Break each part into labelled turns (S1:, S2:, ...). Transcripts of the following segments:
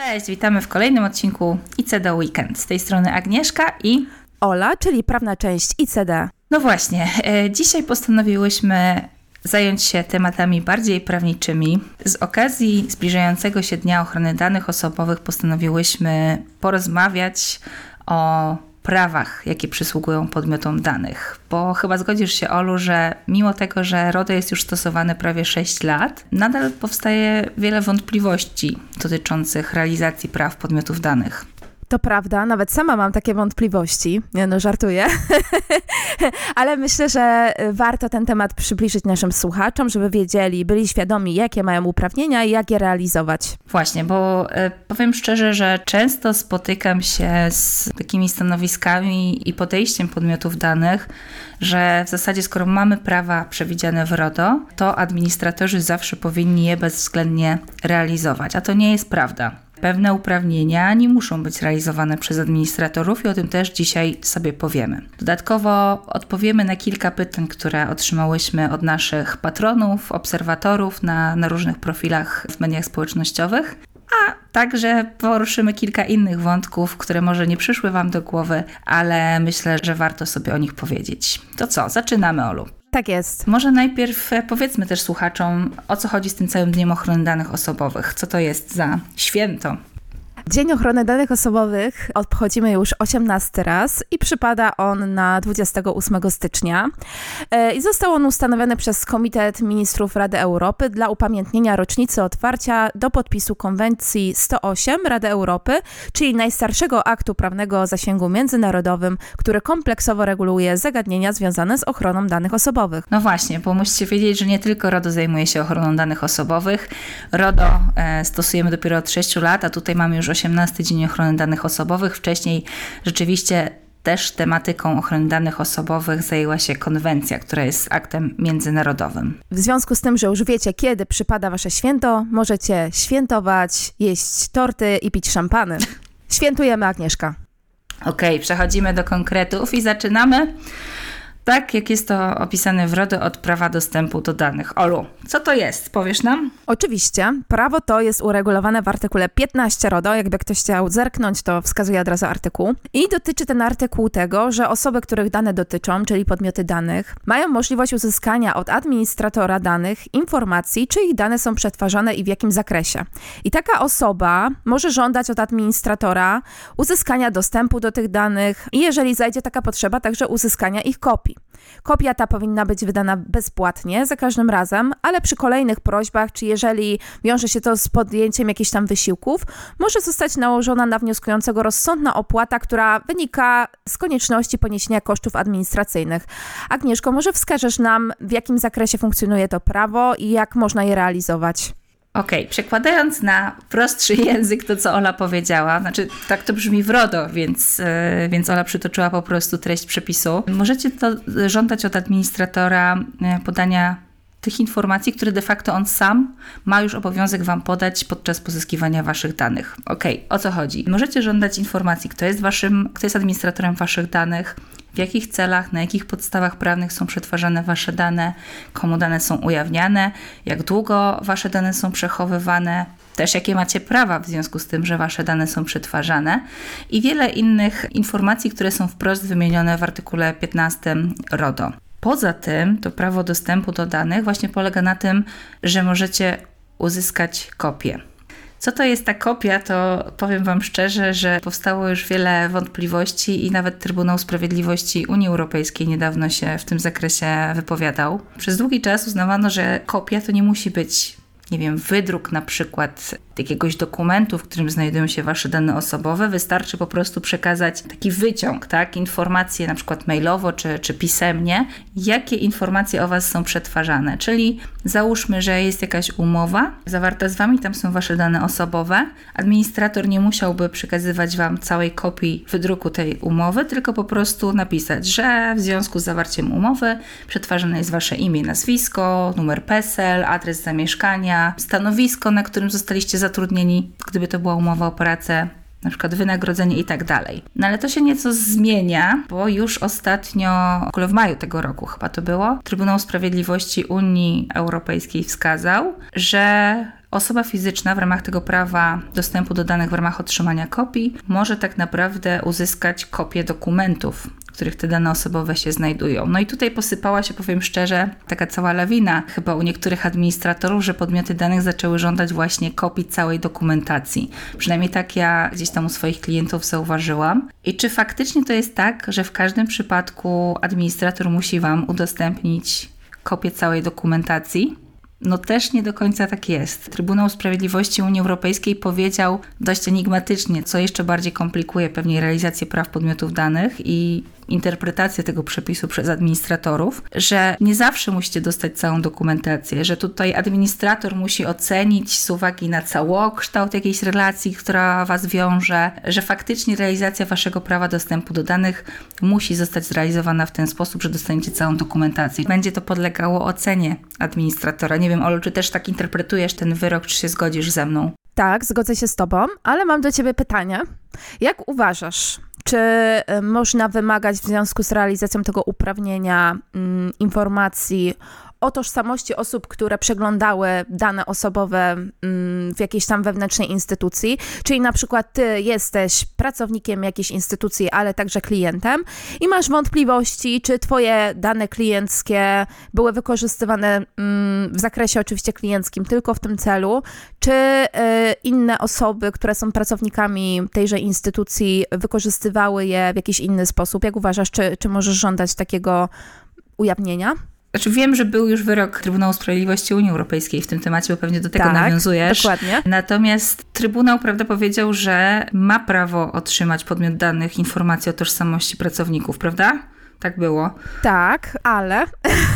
S1: Cześć, witamy w kolejnym odcinku ICD Weekend. Z tej strony Agnieszka i
S2: Ola, czyli prawna część ICD.
S1: No właśnie, e, dzisiaj postanowiłyśmy zająć się tematami bardziej prawniczymi. Z okazji zbliżającego się Dnia Ochrony Danych Osobowych postanowiłyśmy porozmawiać o prawach, jakie przysługują podmiotom danych. Bo chyba zgodzisz się, Olu, że mimo tego, że RODO jest już stosowane prawie 6 lat, nadal powstaje wiele wątpliwości dotyczących realizacji praw podmiotów danych.
S2: To prawda, nawet sama mam takie wątpliwości. Nie no, żartuję. Ale myślę, że warto ten temat przybliżyć naszym słuchaczom, żeby wiedzieli, byli świadomi, jakie mają uprawnienia i jak je realizować.
S1: Właśnie, bo e, powiem szczerze, że często spotykam się z takimi stanowiskami i podejściem podmiotów danych, że w zasadzie skoro mamy prawa przewidziane w RODO, to administratorzy zawsze powinni je bezwzględnie realizować, a to nie jest prawda pewne uprawnienia nie muszą być realizowane przez administratorów i o tym też dzisiaj sobie powiemy. Dodatkowo odpowiemy na kilka pytań, które otrzymałyśmy od naszych patronów, obserwatorów na, na różnych profilach w mediach społecznościowych. A także poruszymy kilka innych wątków, które może nie przyszły Wam do głowy, ale myślę, że warto sobie o nich powiedzieć. To co, zaczynamy, Olu.
S2: Tak jest.
S1: Może najpierw e, powiedzmy też słuchaczom, o co chodzi z tym całym Dniem Ochrony Danych Osobowych. Co to jest za święto?
S2: Dzień Ochrony Danych Osobowych obchodzimy już 18 raz i przypada on na 28 stycznia. E, I został on ustanowiony przez Komitet Ministrów Rady Europy dla upamiętnienia rocznicy otwarcia do podpisu konwencji 108 Rady Europy, czyli najstarszego aktu prawnego o zasięgu międzynarodowym, który kompleksowo reguluje zagadnienia związane z ochroną danych osobowych.
S1: No właśnie, bo musicie wiedzieć, że nie tylko RODO zajmuje się ochroną danych osobowych. RODO e, stosujemy dopiero od 6 lat, a tutaj mamy już 18 Dzień Ochrony Danych Osobowych. Wcześniej rzeczywiście też tematyką ochrony danych osobowych zajęła się konwencja, która jest aktem międzynarodowym.
S2: W związku z tym, że już wiecie, kiedy przypada wasze święto, możecie świętować, jeść torty i pić szampany. Świętujemy, Agnieszka.
S1: Okej, okay, przechodzimy do konkretów i zaczynamy tak jak jest to opisane w RODO od prawa dostępu do danych. Olu, co to jest? Powiesz nam?
S2: Oczywiście. Prawo to jest uregulowane w artykule 15 RODO. Jakby ktoś chciał zerknąć, to wskazuje od razu artykuł. I dotyczy ten artykuł tego, że osoby, których dane dotyczą, czyli podmioty danych, mają możliwość uzyskania od administratora danych informacji, czy ich dane są przetwarzane i w jakim zakresie. I taka osoba może żądać od administratora uzyskania dostępu do tych danych i jeżeli zajdzie taka potrzeba, także uzyskania ich kopii. Kopia ta powinna być wydana bezpłatnie za każdym razem, ale przy kolejnych prośbach, czy jeżeli wiąże się to z podjęciem jakichś tam wysiłków, może zostać nałożona na wnioskującego rozsądna opłata, która wynika z konieczności poniesienia kosztów administracyjnych. Agnieszko, może wskażesz nam, w jakim zakresie funkcjonuje to prawo i jak można je realizować?
S1: Okej, okay, przekładając na prostszy język to, co Ola powiedziała, znaczy tak to brzmi w RODO, więc, yy, więc Ola przytoczyła po prostu treść przepisu. Możecie to żądać od administratora e, podania tych informacji, które de facto on sam ma już obowiązek Wam podać podczas pozyskiwania Waszych danych. Ok, o co chodzi? Możecie żądać informacji, kto jest Waszym, kto jest administratorem Waszych danych, w jakich celach, na jakich podstawach prawnych są przetwarzane Wasze dane, komu dane są ujawniane, jak długo Wasze dane są przechowywane, też jakie macie prawa w związku z tym, że Wasze dane są przetwarzane i wiele innych informacji, które są wprost wymienione w artykule 15 RODO. Poza tym, to prawo dostępu do danych właśnie polega na tym, że możecie uzyskać kopię. Co to jest ta kopia, to powiem Wam szczerze, że powstało już wiele wątpliwości i nawet Trybunał Sprawiedliwości Unii Europejskiej niedawno się w tym zakresie wypowiadał. Przez długi czas uznawano, że kopia to nie musi być nie wiem, wydruk na przykład jakiegoś dokumentu, w którym znajdują się Wasze dane osobowe, wystarczy po prostu przekazać taki wyciąg, tak, informacje na przykład mailowo czy, czy pisemnie, jakie informacje o Was są przetwarzane. Czyli załóżmy, że jest jakaś umowa zawarta z Wami, tam są Wasze dane osobowe. Administrator nie musiałby przekazywać Wam całej kopii wydruku tej umowy, tylko po prostu napisać, że w związku z zawarciem umowy przetwarzane jest Wasze imię, nazwisko, numer PESEL, adres zamieszkania, stanowisko, na którym zostaliście zatrudnieni, gdyby to była umowa o pracę, na przykład wynagrodzenie i tak dalej. No ale to się nieco zmienia, bo już ostatnio, w ogóle w maju tego roku chyba to było, Trybunał Sprawiedliwości Unii Europejskiej wskazał, że osoba fizyczna w ramach tego prawa dostępu do danych w ramach otrzymania kopii może tak naprawdę uzyskać kopię dokumentów, w których te dane osobowe się znajdują. No i tutaj posypała się, powiem szczerze, taka cała lawina chyba u niektórych administratorów, że podmioty danych zaczęły żądać właśnie kopii całej dokumentacji. Przynajmniej tak ja gdzieś tam u swoich klientów zauważyłam. I czy faktycznie to jest tak, że w każdym przypadku administrator musi Wam udostępnić kopię całej dokumentacji? No też nie do końca tak jest. Trybunał Sprawiedliwości Unii Europejskiej powiedział dość enigmatycznie, co jeszcze bardziej komplikuje pewnie realizację praw podmiotów danych i interpretację tego przepisu przez administratorów, że nie zawsze musicie dostać całą dokumentację, że tutaj administrator musi ocenić z uwagi na całokształt jakiejś relacji, która Was wiąże, że faktycznie realizacja Waszego prawa dostępu do danych musi zostać zrealizowana w ten sposób, że dostaniecie całą dokumentację. Będzie to podlegało ocenie administratora. Nie wiem, Olu, czy też tak interpretujesz ten wyrok, czy się zgodzisz ze mną?
S2: Tak, zgodzę się z Tobą, ale mam do Ciebie pytanie. Jak uważasz, czy y, można wymagać w związku z realizacją tego uprawnienia mm, informacji o tożsamości osób, które przeglądały dane osobowe mm, w jakiejś tam wewnętrznej instytucji, czyli na przykład ty jesteś pracownikiem jakiejś instytucji, ale także klientem i masz wątpliwości, czy twoje dane klienckie były wykorzystywane mm, w zakresie oczywiście klienckim tylko w tym celu, czy y, inne osoby, które są pracownikami tejże instytucji wykorzystywały je w jakiś inny sposób. Jak uważasz, czy, czy możesz żądać takiego ujawnienia?
S1: Znaczy wiem, że był już wyrok Trybunału Sprawiedliwości Unii Europejskiej w tym temacie, bo pewnie do tego
S2: tak,
S1: nawiązujesz.
S2: Dokładnie.
S1: Natomiast Trybunał prawda, powiedział, że ma prawo otrzymać podmiot danych informacji o tożsamości pracowników, prawda? Tak było.
S2: Tak, ale.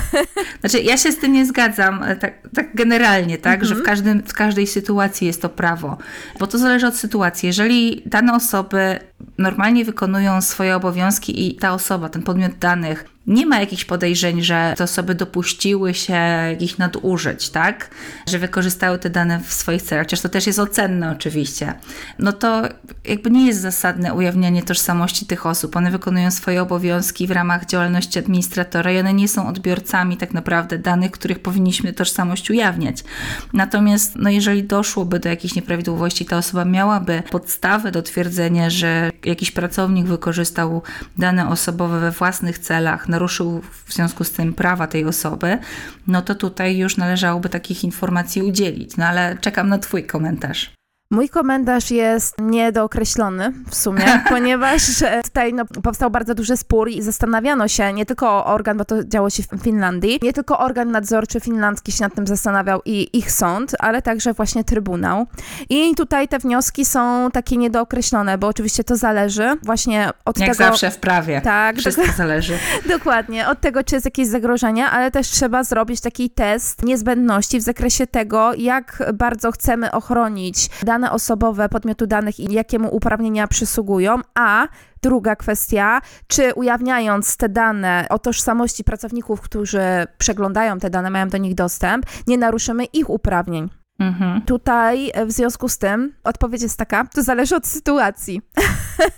S1: Znaczy, ja się z tym nie zgadzam, tak, tak generalnie, tak, że w,
S2: Mhm.
S1: każdym, w każdej sytuacji jest to prawo, bo to zależy od sytuacji. Jeżeli dane osoby normalnie wykonują swoje obowiązki i ta osoba, ten podmiot danych, nie ma jakichś podejrzeń, że te osoby dopuściły się jakichś nadużyć, tak? Że wykorzystały te dane w swoich celach, chociaż to też jest ocenne oczywiście. No to jakby nie jest zasadne ujawnianie tożsamości tych osób. One wykonują swoje obowiązki w ramach działalności administratora i one nie są odbiorcami tak naprawdę danych, których powinniśmy tożsamość ujawniać. Natomiast no jeżeli doszłoby do jakichś nieprawidłowości, ta osoba miałaby podstawę do twierdzenia, że jakiś pracownik wykorzystał dane osobowe we własnych celach, naruszył w związku z tym prawa tej osoby, no to tutaj już należałoby takich informacji udzielić. No ale czekam na Twój komentarz.
S2: Mój komentarz jest niedookreślony w sumie, ponieważ tutaj no, powstał bardzo duży spór i zastanawiano się nie tylko organ, bo to działo się w Finlandii, nie tylko organ nadzorczy finlandzki się nad tym zastanawiał i ich sąd, ale także właśnie Trybunał. I tutaj te wnioski są takie niedookreślone, bo oczywiście to zależy właśnie od
S1: Jak
S2: tego...
S1: zawsze w prawie.
S2: Tak,
S1: Wszystko zależy.
S2: Dokładnie, od tego, czy jest jakieś zagrożenie, ale też trzeba zrobić taki test niezbędności w zakresie tego, jak bardzo chcemy ochronić dane osobowe podmiotu danych i jakiemu uprawnienia przysługują, a druga kwestia, czy ujawniając te dane o tożsamości pracowników, którzy przeglądają te dane, mają do nich dostęp, nie naruszymy ich uprawnień.
S1: Mhm.
S2: Tutaj e, w związku z tym odpowiedź jest taka, to zależy od sytuacji.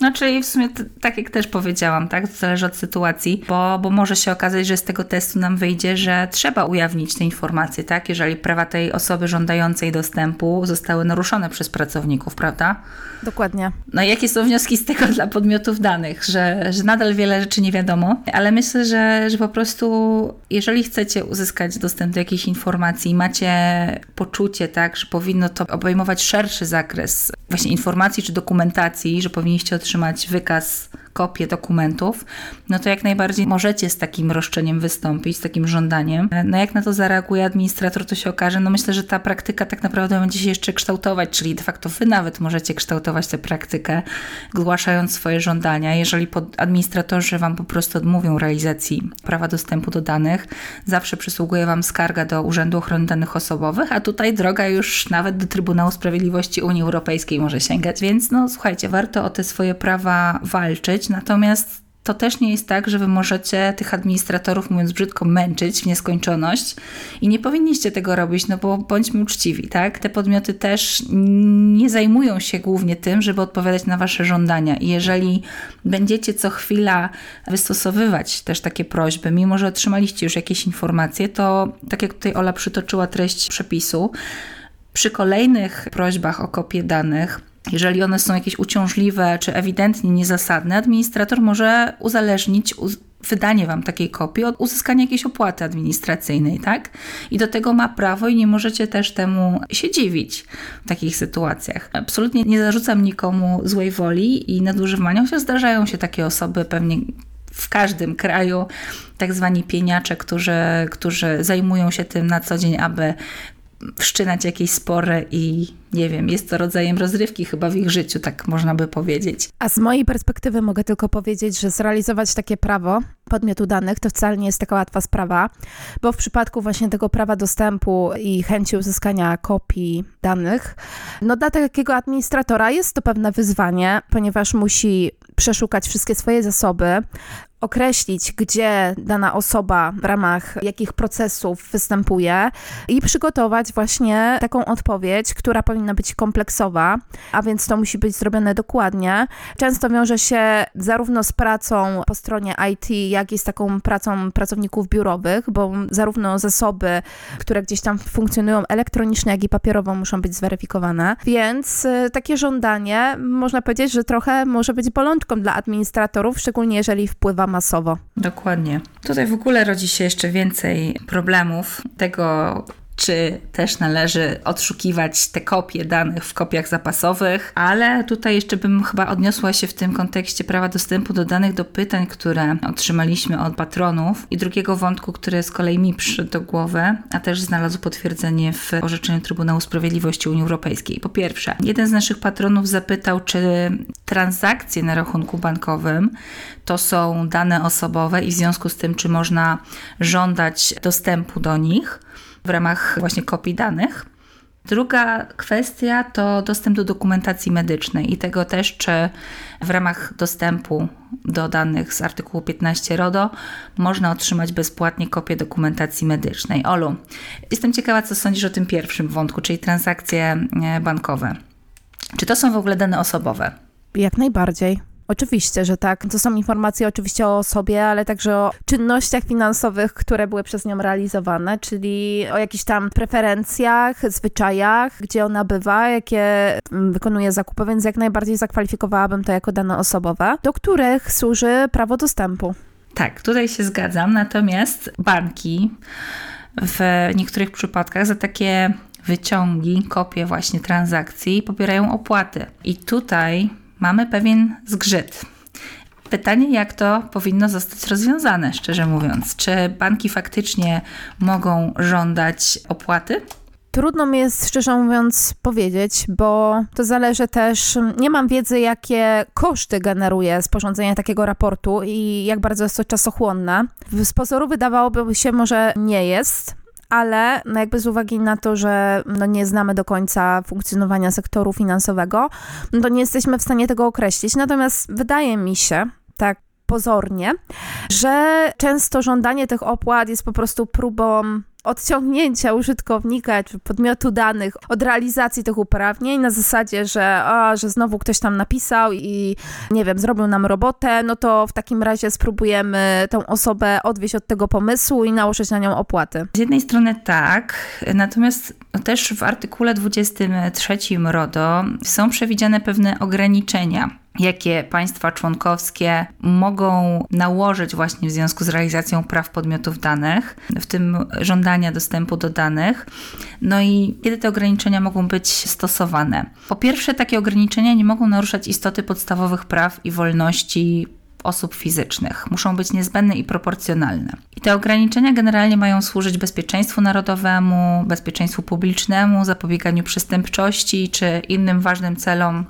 S1: No czyli w sumie tak jak też powiedziałam, tak? To zależy od sytuacji, bo, bo może się okazać, że z tego testu nam wyjdzie, że trzeba ujawnić te informacje, tak? Jeżeli prawa tej osoby żądającej dostępu zostały naruszone przez pracowników, prawda?
S2: Dokładnie.
S1: No i jakie są wnioski z tego dla podmiotów danych, że, że nadal wiele rzeczy nie wiadomo, ale myślę, że, że po prostu jeżeli chcecie uzyskać dostęp do jakiejś informacji, macie poczucie, tak, że powinno to obejmować szerszy zakres właśnie informacji czy dokumentacji, że powinniście otrzymać wykaz, kopię dokumentów, no to jak najbardziej możecie z takim roszczeniem wystąpić, z takim żądaniem. No jak na to zareaguje administrator, to się okaże, no myślę, że ta praktyka tak naprawdę będzie się jeszcze kształtować, czyli de facto wy nawet możecie kształtować tę praktykę, zgłaszając swoje żądania. Jeżeli administratorzy wam po prostu odmówią realizacji prawa dostępu do danych, zawsze przysługuje wam skarga do Urzędu Ochrony Danych Osobowych, a tutaj droga już nawet do Trybunału Sprawiedliwości Unii Europejskiej może sięgać, więc no słuchajcie, warto o te swoje prawa walczyć, natomiast to też nie jest tak, że wy możecie tych administratorów, mówiąc brzydko, męczyć w nieskończoność i nie powinniście tego robić, no bo bądźmy uczciwi, tak? Te podmioty też nie zajmują się głównie tym, żeby odpowiadać na wasze żądania i jeżeli będziecie co chwila wystosowywać też takie prośby, mimo że otrzymaliście już jakieś informacje, to tak jak tutaj Ola przytoczyła treść przepisu, Przy kolejnych prośbach o kopię danych, jeżeli one są jakieś uciążliwe czy ewidentnie niezasadne, administrator może uzależnić wydanie wam takiej kopii od uzyskania jakiejś opłaty administracyjnej, tak? I do tego ma prawo i nie możecie też temu się dziwić w takich sytuacjach. Absolutnie nie zarzucam nikomu złej woli i nadużywania, chociaż zdarzają się takie osoby pewnie w każdym kraju, tak zwani pieniacze, którzy, którzy zajmują się tym na co dzień, aby wszczynać jakieś spory i nie wiem, jest to rodzajem rozrywki chyba w ich życiu, tak można by powiedzieć.
S2: A z mojej perspektywy mogę tylko powiedzieć, że zrealizować takie prawo podmiotu danych to wcale nie jest taka łatwa sprawa, bo w przypadku właśnie tego prawa dostępu i chęci uzyskania kopii danych, no dla takiego administratora jest to pewne wyzwanie, ponieważ musi przeszukać wszystkie swoje zasoby, określić, gdzie dana osoba w ramach jakich procesów występuje i przygotować właśnie taką odpowiedź, która powinna być kompleksowa, a więc to musi być zrobione dokładnie. Często wiąże się zarówno z pracą po stronie IT, jak i z taką pracą pracowników biurowych, bo zarówno zasoby, które gdzieś tam funkcjonują elektronicznie, jak i papierowo muszą być zweryfikowane. Więc y, takie żądanie można powiedzieć, że trochę może być bolączką dla administratorów, szczególnie jeżeli wpływa masowo.
S1: Dokładnie. Tutaj w ogóle rodzi się jeszcze więcej problemów tego, czy też należy odszukiwać te kopie danych w kopiach zapasowych, ale tutaj jeszcze bym chyba odniosła się w tym kontekście prawa dostępu do danych do pytań, które otrzymaliśmy od patronów i drugiego wątku, który z kolei mi przyszedł do głowy, a też znalazł potwierdzenie w orzeczeniu Trybunału Sprawiedliwości Unii Europejskiej. Po pierwsze, jeden z naszych patronów zapytał, czy transakcje na rachunku bankowym to są dane osobowe i w związku z tym, czy można żądać dostępu do nich w ramach właśnie kopii danych. Druga kwestia to dostęp do dokumentacji medycznej i tego też, czy w ramach dostępu do danych z artykułu 15 RODO można otrzymać bezpłatnie kopię dokumentacji medycznej. Olu, jestem ciekawa, co sądzisz o tym pierwszym wątku, czyli transakcje e, bankowe. Czy to są w ogóle dane osobowe?
S2: Jak najbardziej. Oczywiście, że tak. To są informacje oczywiście o osobie, ale także o czynnościach finansowych, które były przez nią realizowane, czyli o jakichś tam preferencjach, zwyczajach, gdzie ona bywa, jakie mm, wykonuje zakupy, więc jak najbardziej zakwalifikowałabym to jako dane osobowe, do których służy prawo dostępu.
S1: Tak, tutaj się zgadzam, natomiast banki w niektórych przypadkach za takie wyciągi, kopie właśnie transakcji pobierają opłaty. I tutaj mamy pewien zgrzyt. Pytanie, jak to powinno zostać rozwiązane, szczerze mówiąc. Czy banki faktycznie mogą żądać opłaty?
S2: Trudno mi jest, szczerze mówiąc, powiedzieć, bo to zależy też. Nie mam wiedzy, jakie koszty generuje sporządzenie takiego raportu i jak bardzo jest to czasochłonne. Z pozoru wydawałoby się, może nie jest, ale no jakby z uwagi na to, że no nie znamy do końca funkcjonowania sektoru finansowego, no to nie jesteśmy w stanie tego określić. Natomiast wydaje mi się, tak pozornie, że często żądanie tych opłat jest po prostu próbą odciągnięcia użytkownika czy podmiotu danych od realizacji tych uprawnień na zasadzie, że, a, że znowu ktoś tam napisał i nie wiem, zrobił nam robotę, no to w takim razie spróbujemy tę osobę odwieźć od tego pomysłu i nałożyć na nią opłaty.
S1: Z jednej strony tak, natomiast też w artykule 23 RODO są przewidziane pewne ograniczenia jakie państwa członkowskie mogą nałożyć właśnie w związku z realizacją praw podmiotów danych, w tym żądania dostępu do danych. No i kiedy te ograniczenia mogą być stosowane? Po pierwsze, takie ograniczenia nie mogą naruszać istoty podstawowych praw i wolności osób fizycznych. Muszą być niezbędne i proporcjonalne. I te ograniczenia generalnie mają służyć bezpieczeństwu narodowemu, bezpieczeństwu publicznemu, zapobieganiu przestępczości czy innym ważnym celom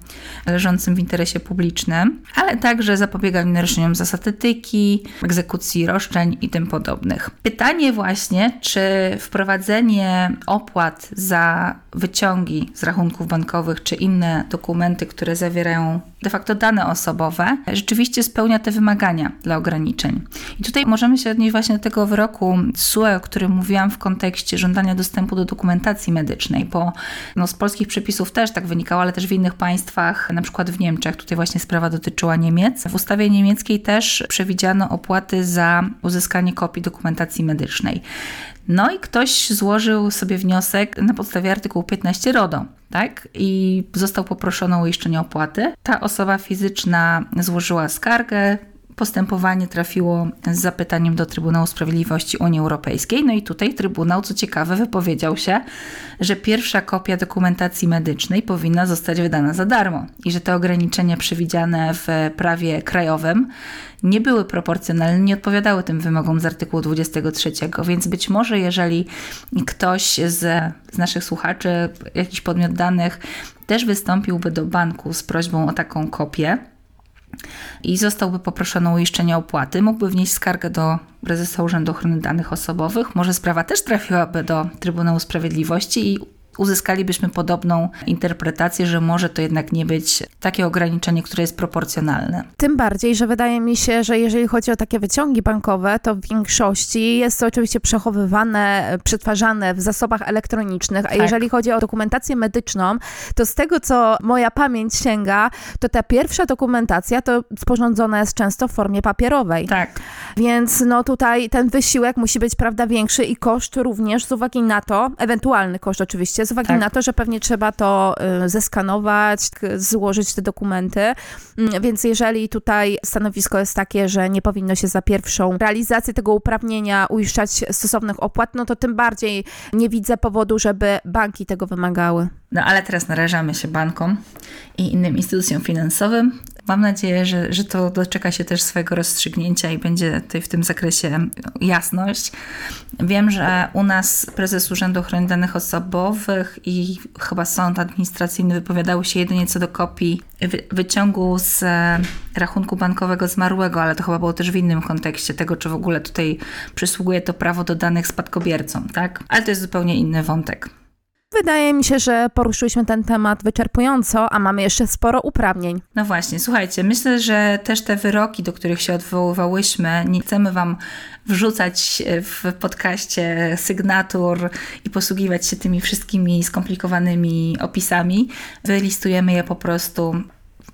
S1: leżącym w interesie publicznym, ale także zapobieganiu naruszeniom zasad etyki, egzekucji roszczeń i tym podobnych. Pytanie właśnie, czy wprowadzenie opłat za wyciągi z rachunków bankowych czy inne dokumenty, które zawierają de facto dane osobowe, rzeczywiście spełnia te wymagania dla ograniczeń. I tutaj możemy się odnieść właśnie do tego wyroku SUE, o którym mówiłam w kontekście żądania dostępu do dokumentacji medycznej, bo no, z polskich przepisów też tak wynikało, ale też w innych państwach, na przykład w Niemczech, tutaj właśnie sprawa dotyczyła Niemiec. W ustawie niemieckiej też przewidziano opłaty za uzyskanie kopii dokumentacji medycznej. No i ktoś złożył sobie wniosek na podstawie artykułu 15 RODO, tak? I został poproszony o uiszczenie opłaty. Ta osoba fizyczna złożyła skargę, postępowanie trafiło z zapytaniem do Trybunału Sprawiedliwości Unii Europejskiej. No i tutaj Trybunał, co ciekawe, wypowiedział się, że pierwsza kopia dokumentacji medycznej powinna zostać wydana za darmo i że te ograniczenia przewidziane w prawie krajowym nie były proporcjonalne, nie odpowiadały tym wymogom z artykułu 23. Więc być może, jeżeli ktoś z, z naszych słuchaczy, jakiś podmiot danych, też wystąpiłby do banku z prośbą o taką kopię, i zostałby poproszony o uiszczenie opłaty, mógłby wnieść skargę do prezesa Urzędu Ochrony Danych Osobowych. Może sprawa też trafiłaby do Trybunału Sprawiedliwości i uzyskalibyśmy podobną interpretację, że może to jednak nie być takie ograniczenie, które jest proporcjonalne.
S2: Tym bardziej, że wydaje mi się, że jeżeli chodzi o takie wyciągi bankowe, to w większości jest to oczywiście przechowywane, przetwarzane w zasobach elektronicznych, a tak. jeżeli chodzi o dokumentację medyczną, to z tego, co moja pamięć sięga, to ta pierwsza dokumentacja to sporządzona jest często w formie papierowej.
S1: Tak.
S2: Więc no tutaj ten wysiłek musi być, prawda, większy i koszt również z uwagi na to, ewentualny koszt oczywiście, z uwagi tak. na to, że pewnie trzeba to y, zeskanować, złożyć te dokumenty. Mm, więc jeżeli tutaj stanowisko jest takie, że nie powinno się za pierwszą realizację tego uprawnienia uiszczać stosownych opłat, no to tym bardziej nie widzę powodu, żeby banki tego wymagały.
S1: No ale teraz narażamy się bankom i innym instytucjom finansowym. Mam nadzieję, że, że to doczeka się też swojego rozstrzygnięcia i będzie tutaj w tym zakresie jasność. Wiem, że u nas prezes Urzędu Ochrony Danych Osobowych i chyba sąd administracyjny wypowiadały się jedynie co do kopii wyciągu z rachunku bankowego zmarłego, ale to chyba było też w innym kontekście tego, czy w ogóle tutaj przysługuje to prawo do danych spadkobiercom, tak? Ale to jest zupełnie inny wątek.
S2: Wydaje mi się, że poruszyliśmy ten temat wyczerpująco, a mamy jeszcze sporo uprawnień.
S1: No właśnie, słuchajcie, myślę, że też te wyroki, do których się odwoływałyśmy, nie chcemy Wam wrzucać w podcaście sygnatur i posługiwać się tymi wszystkimi skomplikowanymi opisami. Wylistujemy je po prostu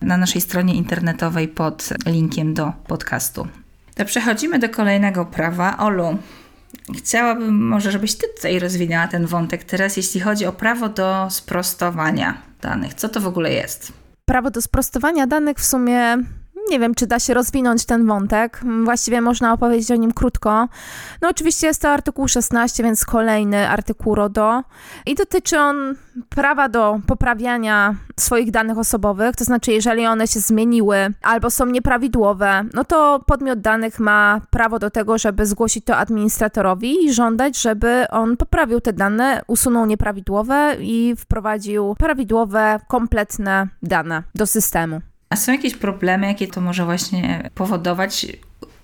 S1: na naszej stronie internetowej pod linkiem do podcastu. To przechodzimy do kolejnego prawa. Olu, Chciałabym może, żebyś ty tutaj rozwinęła ten wątek teraz, jeśli chodzi o prawo do sprostowania danych. Co to w ogóle jest?
S2: Prawo do sprostowania danych w sumie nie wiem, czy da się rozwinąć ten wątek. Właściwie można opowiedzieć o nim krótko. No oczywiście jest to artykuł 16, więc kolejny artykuł RODO i dotyczy on prawa do poprawiania swoich danych osobowych, to znaczy jeżeli one się zmieniły albo są nieprawidłowe, no to podmiot danych ma prawo do tego, żeby zgłosić to administratorowi i żądać, żeby on poprawił te dane, usunął nieprawidłowe i wprowadził prawidłowe, kompletne dane do systemu.
S1: A są jakieś problemy, jakie to może właśnie powodować?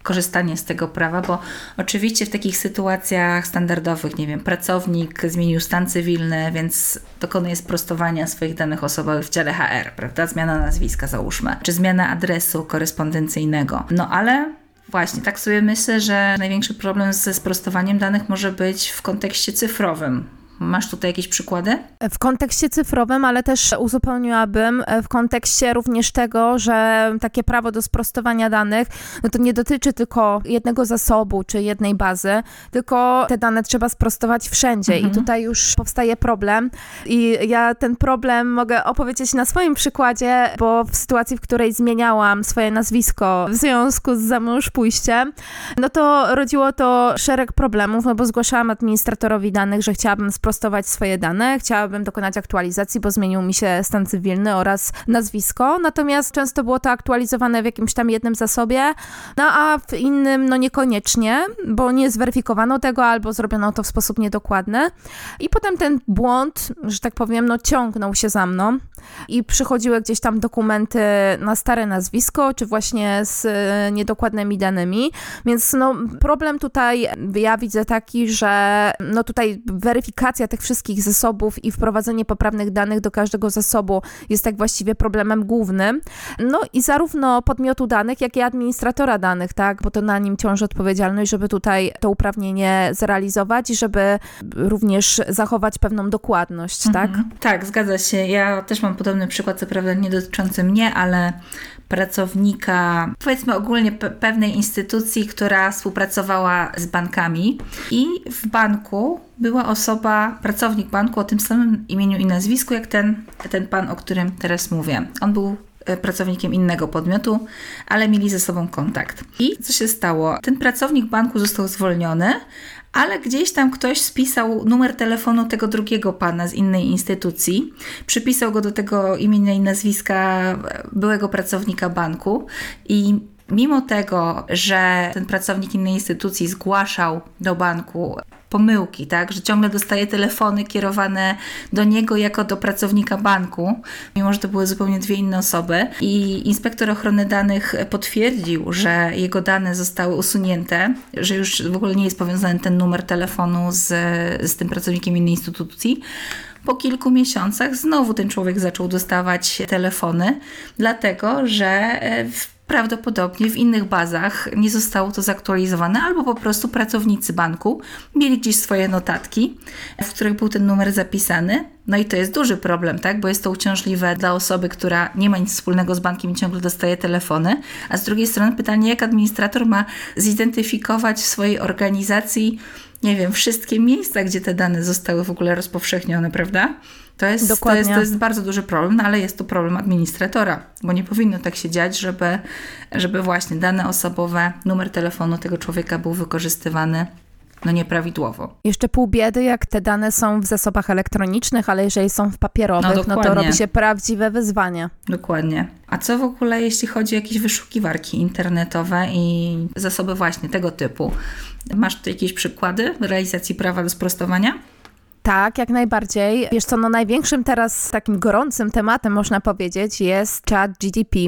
S1: korzystanie z tego prawa, bo oczywiście w takich sytuacjach standardowych, nie wiem, pracownik zmienił stan cywilny, więc dokonuje sprostowania swoich danych osobowych w dziale HR, prawda? Zmiana nazwiska załóżmy, czy zmiana adresu korespondencyjnego. No ale Właśnie, tak sobie myślę, że największy problem ze sprostowaniem danych może być w kontekście cyfrowym, Masz tutaj jakieś przykłady?
S2: W kontekście cyfrowym, ale też uzupełniłabym w kontekście również tego, że takie prawo do sprostowania danych, no to nie dotyczy tylko jednego zasobu czy jednej bazy, tylko te dane trzeba sprostować wszędzie mhm. i tutaj już powstaje problem i ja ten problem mogę opowiedzieć na swoim przykładzie, bo w sytuacji, w której zmieniałam swoje nazwisko w związku z zamąż pójściem, no to rodziło to szereg problemów, no bo zgłaszałam administratorowi danych, że chciałabym sprostować sprostować swoje dane, chciałabym dokonać aktualizacji, bo zmienił mi się stan cywilny oraz nazwisko, natomiast często było to aktualizowane w jakimś tam jednym zasobie, no a w innym no niekoniecznie, bo nie zweryfikowano tego albo zrobiono to w sposób niedokładny. I potem ten błąd, że tak powiem, no ciągnął się za mną. I przychodziły gdzieś tam dokumenty na stare nazwisko, czy właśnie z e, niedokładnymi danymi, więc no problem tutaj ja widzę taki, że no tutaj weryfikacja tych wszystkich zasobów i wprowadzenie poprawnych danych do każdego zasobu jest tak właściwie problemem głównym. No i zarówno podmiotu danych, jak i administratora danych, tak, bo to na nim ciąży odpowiedzialność, żeby tutaj to uprawnienie zrealizować i żeby również zachować pewną dokładność, tak?
S1: Mhm. Tak, zgadza się. Ja też mam podobny przykład, co prawda nie dotyczący mnie, ale pracownika, powiedzmy ogólnie pe pewnej instytucji, która współpracowała z bankami. I w banku była osoba, pracownik banku o tym samym imieniu i nazwisku, jak ten, ten pan, o którym teraz mówię. On był e, pracownikiem innego podmiotu, ale mieli ze sobą kontakt. I co się stało? Ten pracownik banku został zwolniony, ale gdzieś tam ktoś spisał numer telefonu tego drugiego pana z innej instytucji, przypisał go do tego imienia i nazwiska byłego pracownika banku. I mimo tego, że ten pracownik innej instytucji zgłaszał do banku pomyłki, tak, że ciągle dostaje telefony kierowane do niego jako do pracownika banku, mimo że to były zupełnie dwie inne osoby. I inspektor ochrony danych potwierdził, że jego dane zostały usunięte, że już w ogóle nie jest powiązany ten numer telefonu z, z tym pracownikiem innej instytucji. Po kilku miesiącach znowu ten człowiek zaczął dostawać telefony, dlatego że w prawdopodobnie w innych bazach nie zostało to zaktualizowane, albo po prostu pracownicy banku mieli gdzieś swoje notatki, w których był ten numer zapisany. No i to jest duży problem, tak? Bo jest to uciążliwe dla osoby, która nie ma nic wspólnego z bankiem i ciągle dostaje telefony. A z drugiej strony pytanie, jak administrator ma zidentyfikować w swojej organizacji, nie wiem, wszystkie miejsca, gdzie te dane zostały w ogóle rozpowszechnione, prawda? To jest, to jest, to jest bardzo duży problem, no ale jest to problem administratora, bo nie powinno tak się dziać, żeby, żeby właśnie dane osobowe, numer telefonu tego człowieka był wykorzystywany no nieprawidłowo.
S2: Jeszcze pół biedy, jak te dane są w zasobach elektronicznych, ale jeżeli są w papierowych, no, no to robi się prawdziwe wyzwanie.
S1: Dokładnie. A co w ogóle, jeśli chodzi o jakieś wyszukiwarki internetowe i zasoby właśnie tego typu? Masz tu jakieś przykłady realizacji prawa do sprostowania?
S2: Tak, jak najbardziej. Wiesz co, no największym teraz takim gorącym tematem, można powiedzieć, jest chat GDP.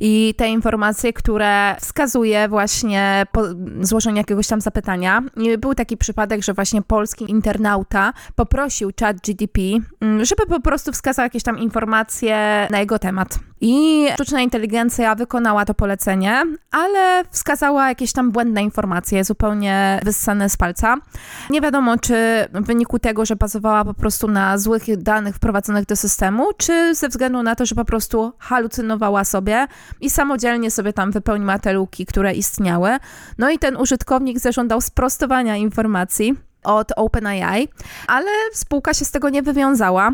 S2: I te informacje, które wskazuje właśnie po złożeniu jakiegoś tam zapytania. Był taki przypadek, że właśnie polski internauta poprosił chat GDP, mm, żeby po prostu wskazał jakieś tam informacje na jego temat. I sztuczna inteligencja wykonała to polecenie, ale wskazała jakieś tam błędne informacje, zupełnie wyssane z palca. Nie wiadomo, czy w wyniku tego, że bazowała po prostu na złych danych wprowadzonych do systemu, czy ze względu na to, że po prostu halucynowała sobie i samodzielnie sobie tam wypełniła te luki, które istniały. No i ten użytkownik zażądał sprostowania informacji od OpenAI, ale spółka się z tego nie wywiązała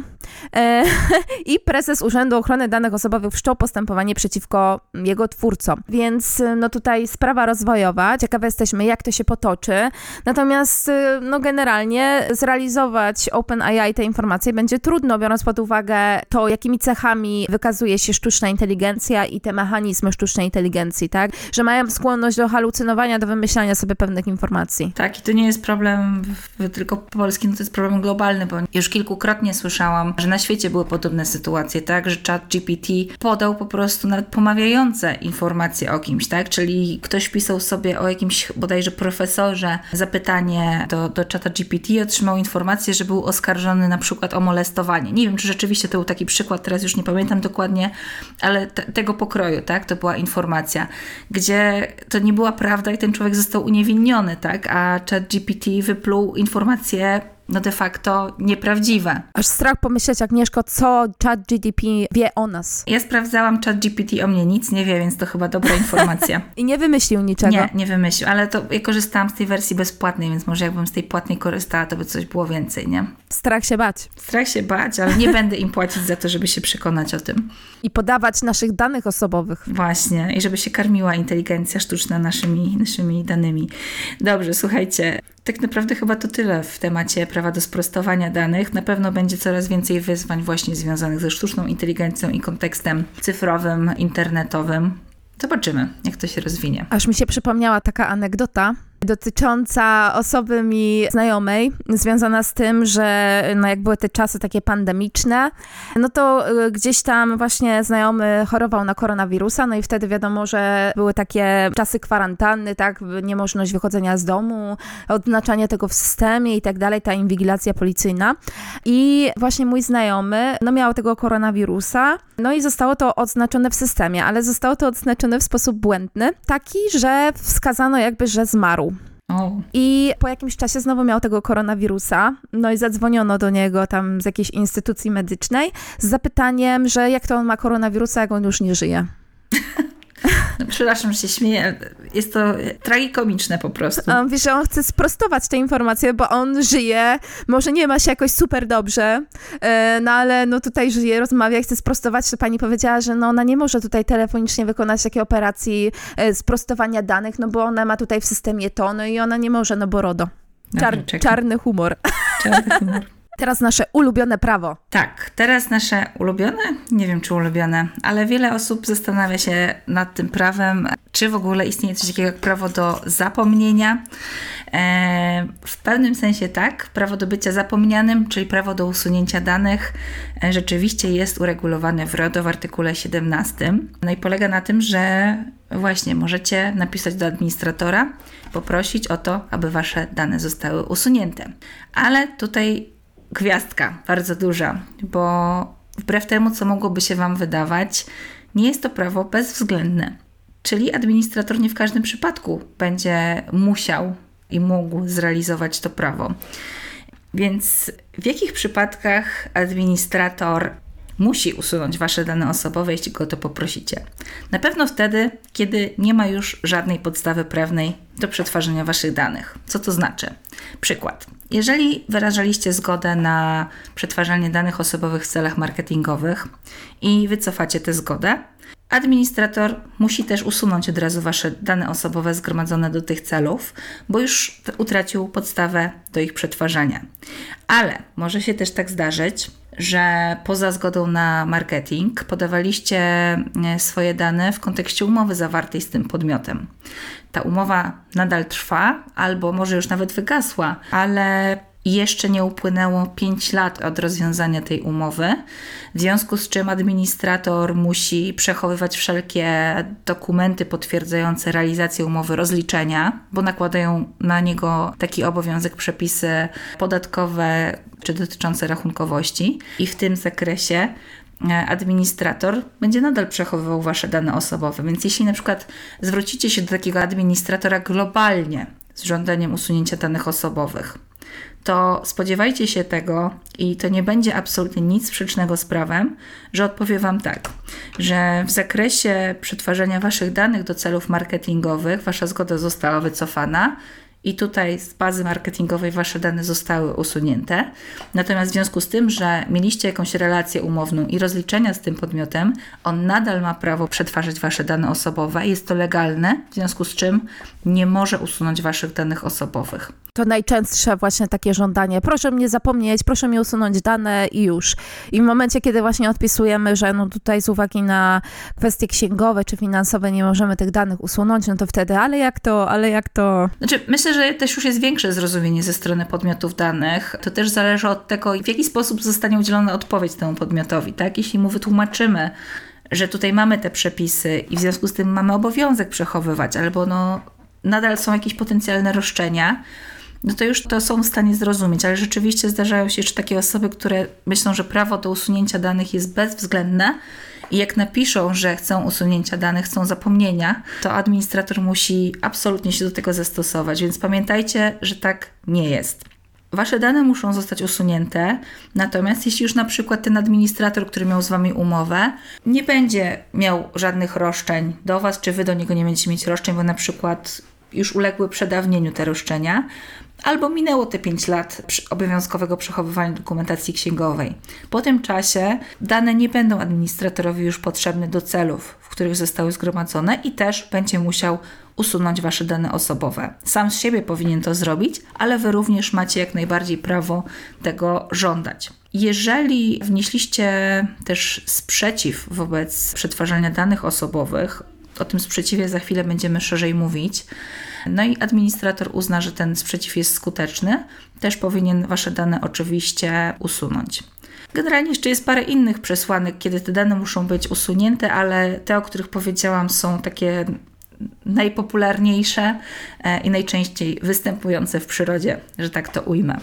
S2: e, i prezes Urzędu Ochrony Danych Osobowych wszczął postępowanie przeciwko jego twórcom. Więc no tutaj sprawa rozwojowa, ciekawe jesteśmy jak to się potoczy, natomiast e, no generalnie zrealizować OpenAI te informacje będzie trudno, biorąc pod uwagę to, jakimi cechami wykazuje się sztuczna inteligencja i te mechanizmy sztucznej inteligencji, tak? Że mają skłonność do halucynowania, do wymyślania sobie pewnych informacji.
S1: Tak, i to nie jest problem tylko polski, no to jest problem globalny, bo już kilkukrotnie słyszałam, że na świecie były podobne sytuacje, tak, że chat GPT podał po prostu nawet pomawiające informacje o kimś, tak, czyli ktoś pisał sobie o jakimś bodajże profesorze zapytanie do, do czata GPT i otrzymał informację, że był oskarżony na przykład o molestowanie. Nie wiem, czy rzeczywiście to był taki przykład, teraz już nie pamiętam dokładnie, ale te, tego pokroju, tak, to była informacja, gdzie to nie była prawda i ten człowiek został uniewinniony, tak, a chat GPT wypluł informacje no de facto nieprawdziwe.
S2: Aż strach pomyśleć, Agnieszko, co chat GDP wie o nas.
S1: Ja sprawdzałam, chat GPT o mnie nic nie wie, więc to chyba dobra informacja.
S2: I nie wymyślił niczego.
S1: Nie, nie wymyślił, ale to ja korzystałam z tej wersji bezpłatnej, więc może jakbym z tej płatnej korzystała, to by coś było więcej, nie?
S2: Strach się bać.
S1: Strach się bać, ale nie będę im płacić za to, żeby się przekonać o tym.
S2: I podawać naszych danych osobowych.
S1: Właśnie, i żeby się karmiła inteligencja sztuczna naszymi, naszymi danymi. Dobrze, słuchajcie, tak naprawdę chyba to tyle w temacie prawa do sprostowania danych. Na pewno będzie coraz więcej wyzwań właśnie związanych ze sztuczną inteligencją i kontekstem cyfrowym, internetowym. Zobaczymy, jak to się rozwinie.
S2: Aż mi się przypomniała taka anegdota, dotycząca osoby mi znajomej, związana z tym, że no jak były te czasy takie pandemiczne, no to y, gdzieś tam właśnie znajomy chorował na koronawirusa, no i wtedy wiadomo, że były takie czasy kwarantanny, tak, niemożność wychodzenia z domu, odznaczanie tego w systemie i tak dalej, ta inwigilacja policyjna. I właśnie mój znajomy, no miał tego koronawirusa, no i zostało to odznaczone w systemie, ale zostało to odznaczone w sposób błędny, taki, że wskazano jakby, że zmarł. I po jakimś czasie znowu miał tego koronawirusa, no i zadzwoniono do niego tam z jakiejś instytucji medycznej z zapytaniem, że jak to on ma koronawirusa, jak on już nie żyje.
S1: No, przepraszam, że się śmieję. Jest to tragikomiczne po prostu.
S2: On wiesz, że on chce sprostować te informacje, bo on żyje, może nie ma się jakoś super dobrze, e, no ale no tutaj żyje, rozmawia i chce sprostować, to pani powiedziała, że no ona nie może tutaj telefonicznie wykonać takiej operacji e, sprostowania danych, no bo ona ma tutaj w systemie to, no i ona nie może, no bo RODO. Czar,
S1: Dobra, czekam.
S2: czarny humor.
S1: Czarny humor.
S2: Teraz nasze ulubione prawo.
S1: Tak, teraz nasze ulubione, nie wiem czy ulubione, ale wiele osób zastanawia się nad tym prawem, czy w ogóle istnieje coś takiego jak prawo do zapomnienia. E, w pewnym sensie tak, prawo do bycia zapomnianym, czyli prawo do usunięcia danych, e, rzeczywiście jest uregulowane w RODO w artykule 17. No i polega na tym, że właśnie możecie napisać do administratora, poprosić o to, aby wasze dane zostały usunięte. Ale tutaj gwiazdka bardzo duża, bo wbrew temu, co mogłoby się Wam wydawać, nie jest to prawo bezwzględne. Czyli administrator nie w każdym przypadku będzie musiał i mógł zrealizować to prawo. Więc w jakich przypadkach administrator musi usunąć Wasze dane osobowe, jeśli go to poprosicie? Na pewno wtedy, kiedy nie ma już żadnej podstawy prawnej do przetwarzania Waszych danych. Co to znaczy? Przykład. Jeżeli wyrażaliście zgodę na przetwarzanie danych osobowych w celach marketingowych i wycofacie tę zgodę, administrator musi też usunąć od razu Wasze dane osobowe zgromadzone do tych celów, bo już utracił podstawę do ich przetwarzania. Ale może się też tak zdarzyć, że poza zgodą na marketing podawaliście e, swoje dane w kontekście umowy zawartej z tym podmiotem. Ta umowa nadal trwa, albo może już nawet wygasła, ale jeszcze nie upłynęło 5 lat od rozwiązania tej umowy, w związku z czym administrator musi przechowywać wszelkie dokumenty potwierdzające realizację umowy rozliczenia, bo nakładają na niego taki obowiązek przepisy podatkowe czy dotyczące rachunkowości, i w tym zakresie e, administrator będzie nadal przechowywał Wasze dane osobowe. Więc jeśli na przykład zwrócicie się do takiego administratora globalnie z żądaniem usunięcia danych osobowych, to spodziewajcie się tego i to nie będzie absolutnie nic sprzecznego z prawem, że odpowie Wam tak, że w zakresie przetwarzania Waszych danych do celów marketingowych Wasza zgoda została wycofana i tutaj z bazy marketingowej Wasze dane zostały usunięte. Natomiast w związku z tym, że mieliście jakąś relację umowną i rozliczenia z tym podmiotem, on nadal ma prawo przetwarzać Wasze dane osobowe. Jest to legalne, w związku z czym nie może usunąć Waszych danych osobowych.
S2: To najczęstsze właśnie takie żądanie. Proszę mnie zapomnieć, proszę mi usunąć dane i już. I w momencie, kiedy właśnie odpisujemy, że no tutaj z uwagi na kwestie księgowe czy finansowe nie możemy tych danych usunąć, no to wtedy, ale jak to, ale jak to?
S1: Znaczy, myślę, że też już jest większe zrozumienie ze strony podmiotów danych. To też zależy od tego, w jaki sposób zostanie udzielona odpowiedź temu podmiotowi, tak? Jeśli mu wytłumaczymy, że tutaj mamy te przepisy i w związku z tym mamy obowiązek przechowywać, albo no nadal są jakieś potencjalne roszczenia, no to już to są w stanie zrozumieć, ale rzeczywiście zdarzają się jeszcze takie osoby, które myślą, że prawo do usunięcia danych jest bezwzględne i jak napiszą, że chcą usunięcia danych, chcą zapomnienia, to administrator musi absolutnie się do tego zastosować, więc pamiętajcie, że tak nie jest. Wasze dane muszą zostać usunięte, natomiast jeśli już na przykład ten administrator, który miał z Wami umowę, nie będzie miał żadnych roszczeń do Was, czy Wy do niego nie będziecie mieć roszczeń, bo na przykład już uległy przedawnieniu te roszczenia, albo minęło te 5 lat obowiązkowego przechowywania dokumentacji księgowej. Po tym czasie dane nie będą administratorowi już potrzebne do celów, w których zostały zgromadzone i też będzie musiał usunąć Wasze dane osobowe. Sam z siebie powinien to zrobić, ale Wy również macie jak najbardziej prawo tego żądać. Jeżeli wnieśliście też sprzeciw wobec przetwarzania danych osobowych, o tym sprzeciwie za chwilę będziemy szerzej mówić. No i administrator uzna, że ten sprzeciw jest skuteczny, też powinien Wasze dane oczywiście usunąć. Generalnie jeszcze jest parę innych przesłanek, kiedy te dane muszą być usunięte, ale te, o których powiedziałam, są takie najpopularniejsze e, i najczęściej występujące w przyrodzie, że tak to ujmę.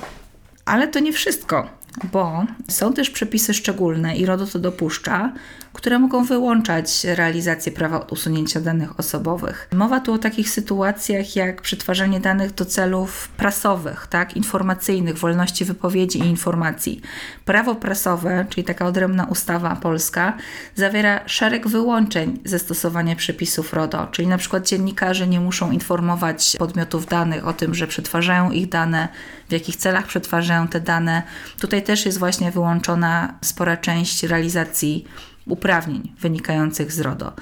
S1: Ale to nie wszystko, bo są też przepisy szczególne i RODO to dopuszcza, które mogą wyłączać realizację prawa usunięcia danych osobowych. Mowa tu o takich sytuacjach jak przetwarzanie danych do celów prasowych, tak, informacyjnych, wolności wypowiedzi i informacji. Prawo prasowe, czyli taka odrębna ustawa polska, zawiera szereg wyłączeń ze stosowania przepisów RODO, czyli na przykład dziennikarze nie muszą informować podmiotów danych o tym, że przetwarzają ich dane, w jakich celach przetwarzają te dane. Tutaj też jest właśnie wyłączona spora część realizacji uprawnień wynikających z RODO.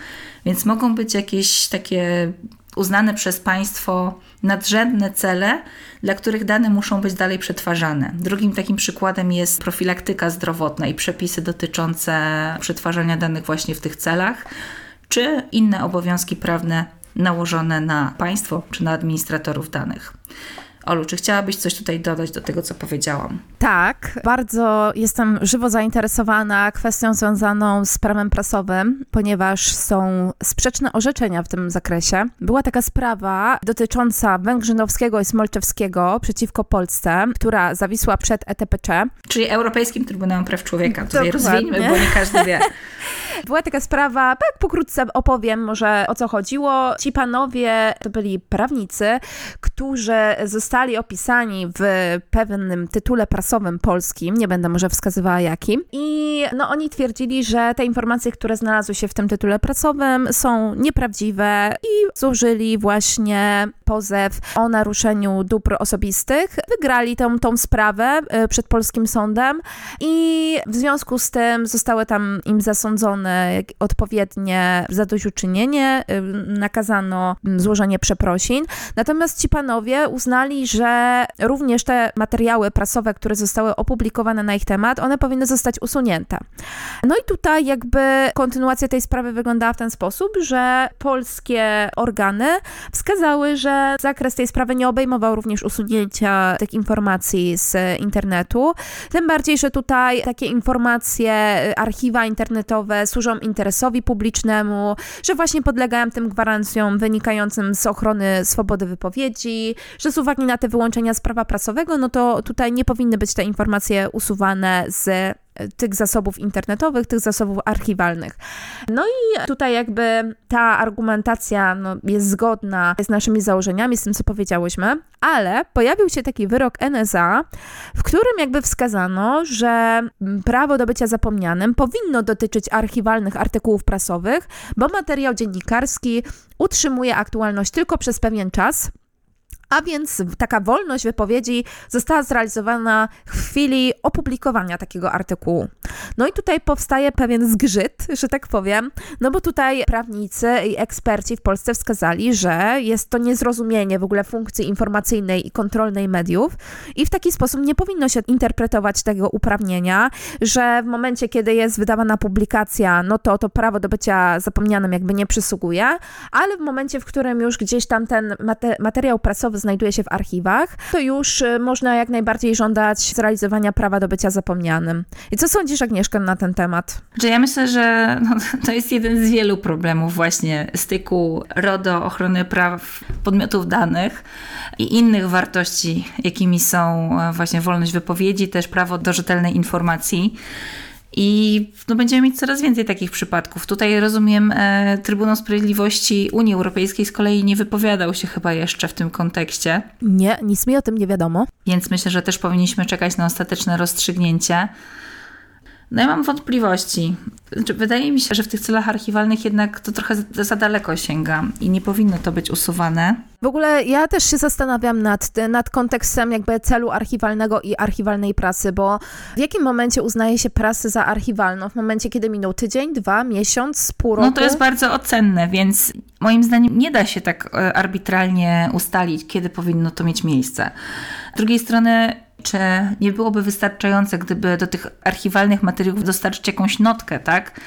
S1: Więc mogą być jakieś takie uznane przez państwo nadrzędne cele, dla których dane muszą być dalej przetwarzane. Drugim takim przykładem jest profilaktyka zdrowotna i przepisy dotyczące przetwarzania danych właśnie w tych celach, czy inne obowiązki prawne nałożone na państwo czy na administratorów danych. Olu, czy chciałabyś coś tutaj dodać do tego, co powiedziałam?
S2: Tak, bardzo jestem żywo zainteresowana kwestią związaną z prawem prasowym, ponieważ są sprzeczne orzeczenia w tym zakresie. Była taka sprawa dotycząca Węgrzynowskiego i Smolczewskiego przeciwko Polsce, która zawisła przed ETPC.
S1: Czyli Europejskim Trybunałem Praw Człowieka. Tutaj
S2: Dokładnie.
S1: rozwiniemy, bo nie każdy wie.
S2: Była taka sprawa, tak pokrótce opowiem może o co chodziło. Ci panowie to byli prawnicy, którzy zostali opisani w pewnym tytule prasowym polskim, nie będę może wskazywała jakim. I no oni twierdzili, że te informacje, które znalazły się w tym tytule prasowym są nieprawdziwe i złożyli właśnie pozew o naruszeniu dóbr osobistych. Wygrali tą, tą sprawę y, przed polskim sądem i w związku z tym zostały tam im zasądzone odpowiednie zadośćuczynienie, y, nakazano mm, złożenie przeprosin. Natomiast ci panowie uznali, że również te materiały prasowe, które zostały opublikowane na ich temat, one powinny zostać usunięte. No i tutaj jakby kontynuacja tej sprawy wyglądała w ten sposób, że polskie organy wskazały, że zakres tej sprawy nie obejmował również usunięcia tych informacji z internetu. Tym bardziej, że tutaj takie informacje, archiwa internetowe służą interesowi publicznemu, że właśnie podlegają tym gwarancjom wynikającym z ochrony swobody wypowiedzi, że z uwagi na te wyłączenia z prawa prasowego, no to tutaj nie powinny być te informacje usuwane z tych zasobów internetowych, tych zasobów archiwalnych. No i tutaj jakby ta argumentacja no, jest zgodna z naszymi założeniami, z tym, co powiedziałyśmy, ale pojawił się taki wyrok NSA, w którym jakby wskazano, że prawo do bycia zapomnianym powinno dotyczyć archiwalnych artykułów prasowych, bo materiał dziennikarski utrzymuje aktualność tylko przez pewien czas, a więc taka wolność wypowiedzi została zrealizowana w chwili opublikowania takiego artykułu. No i tutaj powstaje pewien zgrzyt, że tak powiem, no bo tutaj prawnicy i eksperci w Polsce wskazali, że jest to niezrozumienie w ogóle funkcji informacyjnej i kontrolnej mediów i w taki sposób nie powinno się interpretować tego uprawnienia, że w momencie, kiedy jest wydawana publikacja, no to to prawo do bycia zapomnianym jakby nie przysługuje, ale w momencie, w którym już gdzieś tam ten mate- materiał prasowy znajduje się w archiwach, to już y, można jak najbardziej żądać zrealizowania prawa do bycia zapomnianym. I co sądzisz, Agnieszka, na ten temat?
S1: Że ja myślę, że no, to jest jeden z wielu problemów właśnie styku RODO, ochrony praw podmiotów danych i innych wartości, jakimi są e, właśnie wolność wypowiedzi, też prawo do rzetelnej informacji. I no, będziemy mieć coraz więcej takich przypadków. Tutaj rozumiem, e, Trybunał Sprawiedliwości Unii Europejskiej z kolei nie wypowiadał się chyba jeszcze w tym kontekście,
S2: Nie, nic mi o tym nie wiadomo.
S1: więc myślę, że też powinniśmy czekać na ostateczne rozstrzygnięcie. No ja mam wątpliwości. Znaczy, Wydaje mi się, że w tych celach archiwalnych jednak to trochę za- za daleko sięga i nie powinno to być usuwane.
S2: W ogóle ja też się zastanawiam nad, nad kontekstem jakby celu archiwalnego i archiwalnej prasy, bo w jakim momencie uznaje się prasę za archiwalną? W momencie, kiedy minął tydzień, dwa, miesiąc, pół roku?
S1: No to jest bardzo ocenne, więc moim zdaniem nie da się tak e, arbitralnie ustalić, kiedy powinno to mieć miejsce. Z drugiej strony, czy nie byłoby wystarczające, gdyby do tych archiwalnych materiałów dostarczyć jakąś notkę, tak?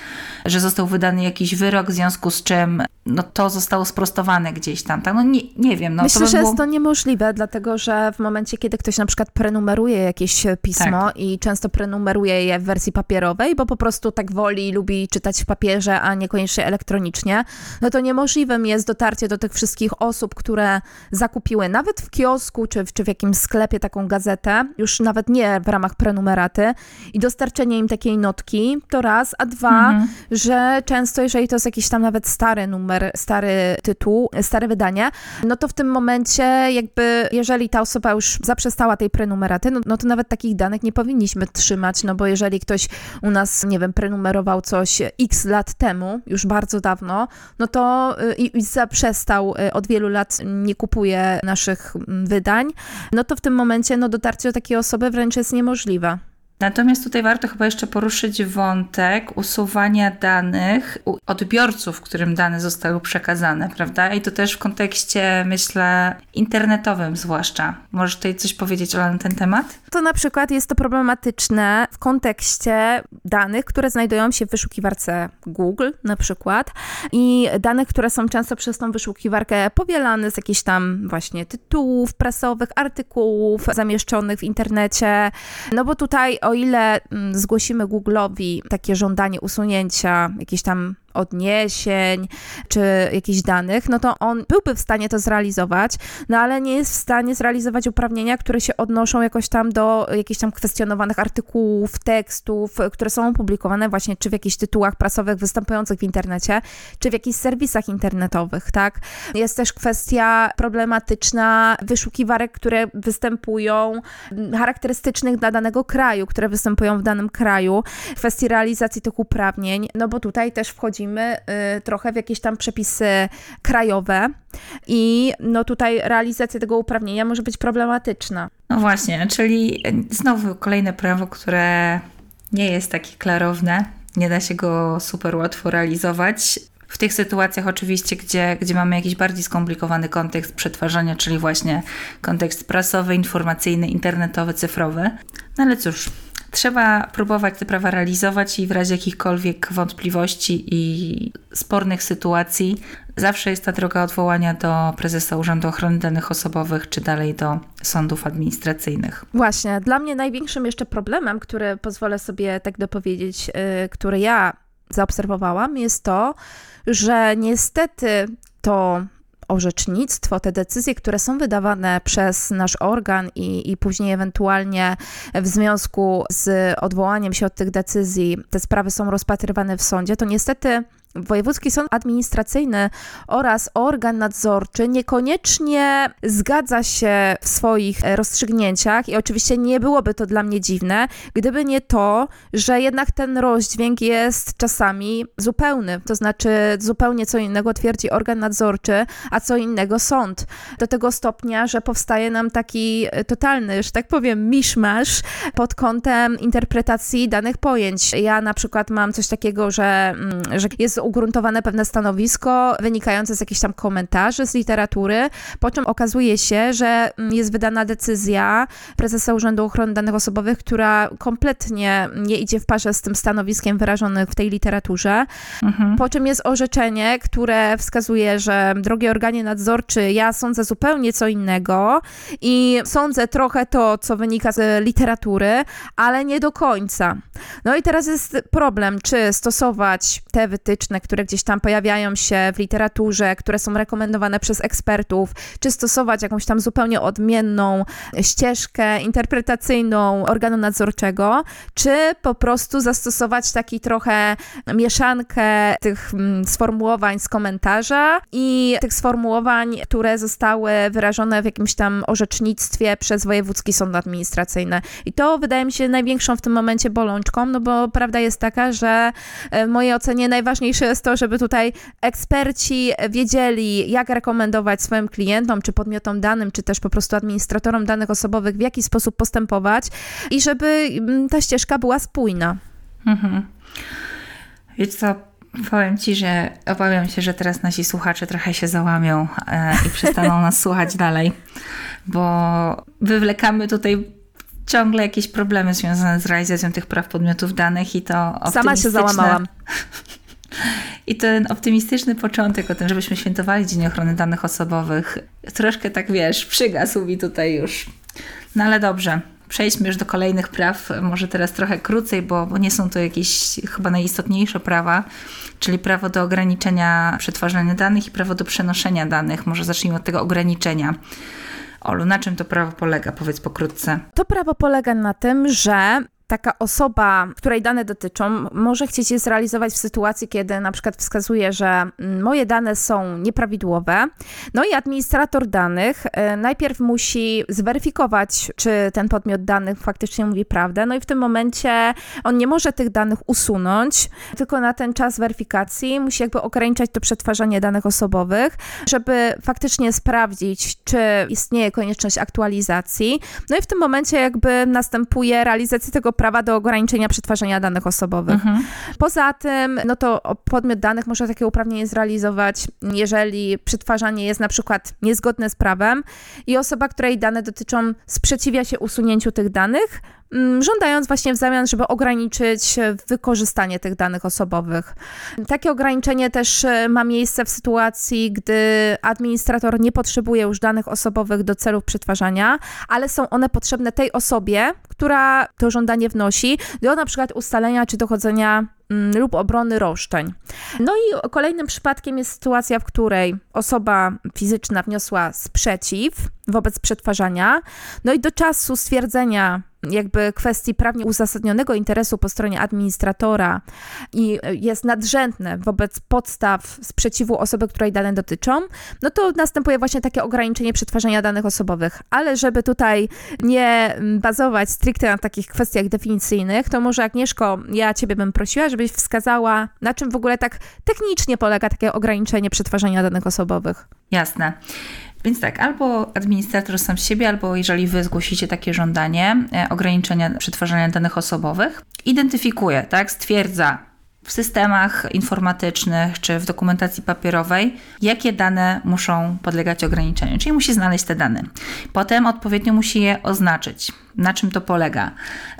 S1: Że został wydany jakiś wyrok, w związku z czym no, to zostało sprostowane gdzieś tam, tak? No nie, nie wiem. No,
S2: Myślę,
S1: to by
S2: że
S1: było...
S2: jest to niemożliwe, dlatego że w momencie, kiedy ktoś na przykład prenumeruje jakieś pismo
S1: Tak.
S2: i często prenumeruje je w wersji papierowej, bo po prostu tak woli, lubi czytać w papierze, a niekoniecznie elektronicznie, no to niemożliwym jest dotarcie do tych wszystkich osób, które zakupiły nawet w kiosku czy w, czy w jakimś sklepie taką gazetę, już nawet nie w ramach prenumeraty i dostarczenie im takiej notki, to raz, a dwa,
S1: Mhm.
S2: Że często, jeżeli to jest jakiś tam nawet stary numer, stary tytuł, stare wydanie, no to w tym momencie jakby, jeżeli ta osoba już zaprzestała tej prenumeraty, no, no to nawet takich danych nie powinniśmy trzymać, no bo jeżeli ktoś u nas, nie wiem, prenumerował coś x lat temu, już bardzo dawno, no to y, i, i zaprzestał y, od wielu lat, nie kupuje naszych mm, wydań, no to w tym momencie no dotarcie do takiej osoby wręcz jest niemożliwe.
S1: Natomiast tutaj warto chyba jeszcze poruszyć wątek usuwania danych u odbiorców, którym dane zostały przekazane, prawda? I to też w kontekście, myślę, internetowym zwłaszcza. Możesz tutaj coś powiedzieć, Ola, na ten temat?
S2: To na przykład jest to problematyczne w kontekście danych, które znajdują się w wyszukiwarce Google na przykład i danych, które są często przez tą wyszukiwarkę powielane z jakichś tam właśnie tytułów prasowych, artykułów zamieszczonych w internecie. No bo tutaj o ile mm, zgłosimy Google'owi takie żądanie usunięcia jakichś tam odniesień czy jakichś danych, no to on byłby w stanie to zrealizować, no ale nie jest w stanie zrealizować uprawnienia, które się odnoszą jakoś tam do jakichś tam kwestionowanych artykułów, tekstów, które są opublikowane właśnie czy w jakichś tytułach prasowych występujących w internecie, czy w jakichś serwisach internetowych, tak? Jest też kwestia problematyczna wyszukiwarek, które występują charakterystycznych dla danego kraju, które występują w danym kraju, kwestii realizacji tych uprawnień, no bo tutaj też wchodzimy wchodzimy y, trochę w jakieś tam przepisy krajowe i no tutaj realizacja tego uprawnienia może być problematyczna.
S1: No właśnie, czyli znowu kolejne prawo, które nie jest takie klarowne, nie da się go super łatwo realizować. W tych sytuacjach oczywiście, gdzie, gdzie mamy jakiś bardziej skomplikowany kontekst przetwarzania, czyli właśnie kontekst prasowy, informacyjny, internetowy, cyfrowy. No ale cóż, trzeba próbować te prawa realizować i w razie jakichkolwiek wątpliwości i spornych sytuacji zawsze jest ta droga odwołania do prezesa Urzędu Ochrony Danych Osobowych, czy dalej do sądów administracyjnych.
S2: Właśnie, dla mnie największym jeszcze problemem, który pozwolę sobie tak dopowiedzieć, yy, który ja zaobserwowałam, jest to, że niestety to orzecznictwo, te decyzje, które są wydawane przez nasz organ i, i później ewentualnie w związku z odwołaniem się od tych decyzji, te sprawy są rozpatrywane w sądzie, to niestety Wojewódzki Sąd Administracyjny oraz organ nadzorczy niekoniecznie zgadza się w swoich e, rozstrzygnięciach i oczywiście nie byłoby to dla mnie dziwne, gdyby nie to, że jednak ten rozdźwięk jest czasami zupełny, to znaczy zupełnie co innego twierdzi organ nadzorczy, a co innego sąd. Do tego stopnia, że powstaje nam taki e, totalny, że tak powiem, miszmasz pod kątem interpretacji danych pojęć. Ja na przykład mam coś takiego, że, mm, że jest ugruntowane pewne stanowisko wynikające z jakichś tam komentarzy z literatury, po czym okazuje się, że mm, jest wydana decyzja prezesa Urzędu Ochrony Danych Osobowych, która kompletnie nie idzie w parze z tym stanowiskiem wyrażonym w tej literaturze, mhm. po czym jest orzeczenie, które wskazuje, że drogi organie nadzorczy, ja sądzę zupełnie co innego i sądzę trochę to, co wynika z literatury, ale nie do końca. No i teraz jest problem, czy stosować te wytyczne które gdzieś tam pojawiają się w literaturze, które są rekomendowane przez ekspertów, czy stosować jakąś tam zupełnie odmienną ścieżkę interpretacyjną organu nadzorczego, czy po prostu zastosować taki trochę mieszankę tych mm, sformułowań z komentarza i tych sformułowań, które zostały wyrażone w jakimś tam orzecznictwie przez Wojewódzki Sąd Administracyjny. I to wydaje mi się największą w tym momencie bolączką, no bo prawda jest taka, że e, w mojej ocenie najważniejsze jest to, żeby tutaj eksperci wiedzieli, jak rekomendować swoim klientom, czy podmiotom danym, czy też po prostu administratorom danych osobowych, w jaki sposób postępować i żeby mm, ta ścieżka była spójna. Mhm.
S1: Wiesz co, powiem Ci, że obawiam się, że teraz nasi słuchacze trochę się załamią e, i przestaną nas słuchać dalej, bo wywlekamy tutaj ciągle jakieś problemy związane z realizacją tych praw podmiotów danych i to
S2: Sama się załamałam.
S1: I ten optymistyczny początek o tym, żebyśmy świętowali Dzień Ochrony Danych Osobowych, troszkę tak wiesz, przygasł mi tutaj już. No ale dobrze, przejdźmy już do kolejnych praw, może teraz trochę krócej, bo, bo nie są to jakieś chyba najistotniejsze prawa, czyli prawo do ograniczenia przetwarzania danych i prawo do przenoszenia danych. Może zacznijmy od tego ograniczenia. Olu, na czym to prawo polega? Powiedz pokrótce.
S2: To prawo polega na tym, że taka osoba, której dane dotyczą, może chcieć je zrealizować w sytuacji, kiedy na przykład wskazuje, że mm, moje dane są nieprawidłowe. No i administrator danych e, najpierw musi zweryfikować, czy ten podmiot danych faktycznie mówi prawdę. No i w tym momencie on nie może tych danych usunąć, tylko na ten czas weryfikacji musi jakby ograniczać to przetwarzanie danych osobowych, żeby faktycznie sprawdzić, czy istnieje konieczność aktualizacji. No i w tym momencie jakby następuje realizacja tego prawa do ograniczenia przetwarzania danych osobowych.
S1: Mhm.
S2: Poza tym, no to podmiot danych może takie uprawnienie zrealizować, jeżeli przetwarzanie jest na przykład niezgodne z prawem i osoba, której dane dotyczą, sprzeciwia się usunięciu tych danych, żądając właśnie w zamian, żeby ograniczyć wykorzystanie tych danych osobowych. Takie ograniczenie też e, ma miejsce w sytuacji, gdy administrator nie potrzebuje już danych osobowych do celów przetwarzania, ale są one potrzebne tej osobie, która to żądanie wnosi, do na przykład ustalenia czy dochodzenia mm, lub obrony roszczeń. No i kolejnym przypadkiem jest sytuacja, w której osoba fizyczna wniosła sprzeciw wobec przetwarzania, no i do czasu stwierdzenia jakby kwestii prawnie uzasadnionego interesu po stronie administratora i jest nadrzędne wobec podstaw sprzeciwu osoby, której dane dotyczą, no to następuje właśnie takie ograniczenie przetwarzania danych osobowych. Ale żeby tutaj nie bazować stricte na takich kwestiach definicyjnych, to może Agnieszko, ja ciebie bym prosiła, żebyś wskazała, na czym w ogóle tak technicznie polega takie ograniczenie przetwarzania danych osobowych.
S1: Jasne. Więc tak, albo administrator sam z siebie, albo jeżeli wy zgłosicie takie żądanie e, ograniczenia przetwarzania danych osobowych, identyfikuje, tak, stwierdza w systemach informatycznych czy w dokumentacji papierowej, jakie dane muszą podlegać ograniczeniu, czyli musi znaleźć te dane. Potem odpowiednio musi je oznaczyć, na czym to polega.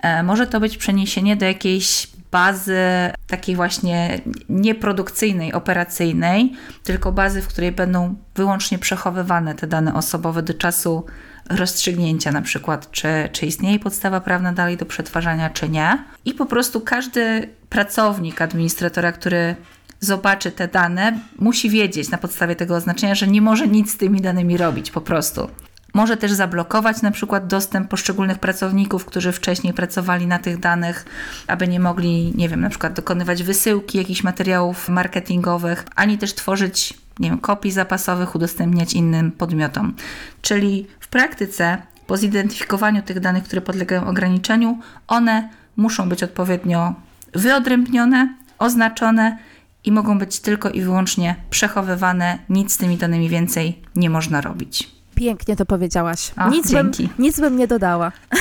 S1: E, może to być przeniesienie do jakiejś bazy takiej właśnie nieprodukcyjnej, operacyjnej, tylko bazy, w której będą wyłącznie przechowywane te dane osobowe do czasu rozstrzygnięcia, na przykład, czy, czy istnieje podstawa prawna dalej do przetwarzania, czy nie. I po prostu każdy pracownik administratora, który zobaczy te dane, musi wiedzieć na podstawie tego oznaczenia, że nie może nic z tymi danymi robić po prostu. Może też zablokować na przykład dostęp poszczególnych pracowników, którzy wcześniej pracowali na tych danych, aby nie mogli, nie wiem, na przykład dokonywać wysyłki jakichś materiałów marketingowych, ani też tworzyć, nie wiem, kopii zapasowych, udostępniać innym podmiotom. Czyli w praktyce, po zidentyfikowaniu tych danych, które podlegają ograniczeniu, one muszą być odpowiednio wyodrębnione, oznaczone i mogą być tylko i wyłącznie przechowywane. Nic z tymi danymi więcej nie można robić.
S2: Pięknie to powiedziałaś.
S1: O,
S2: nic, bym,
S1: dzięki.
S2: nic bym nie dodała.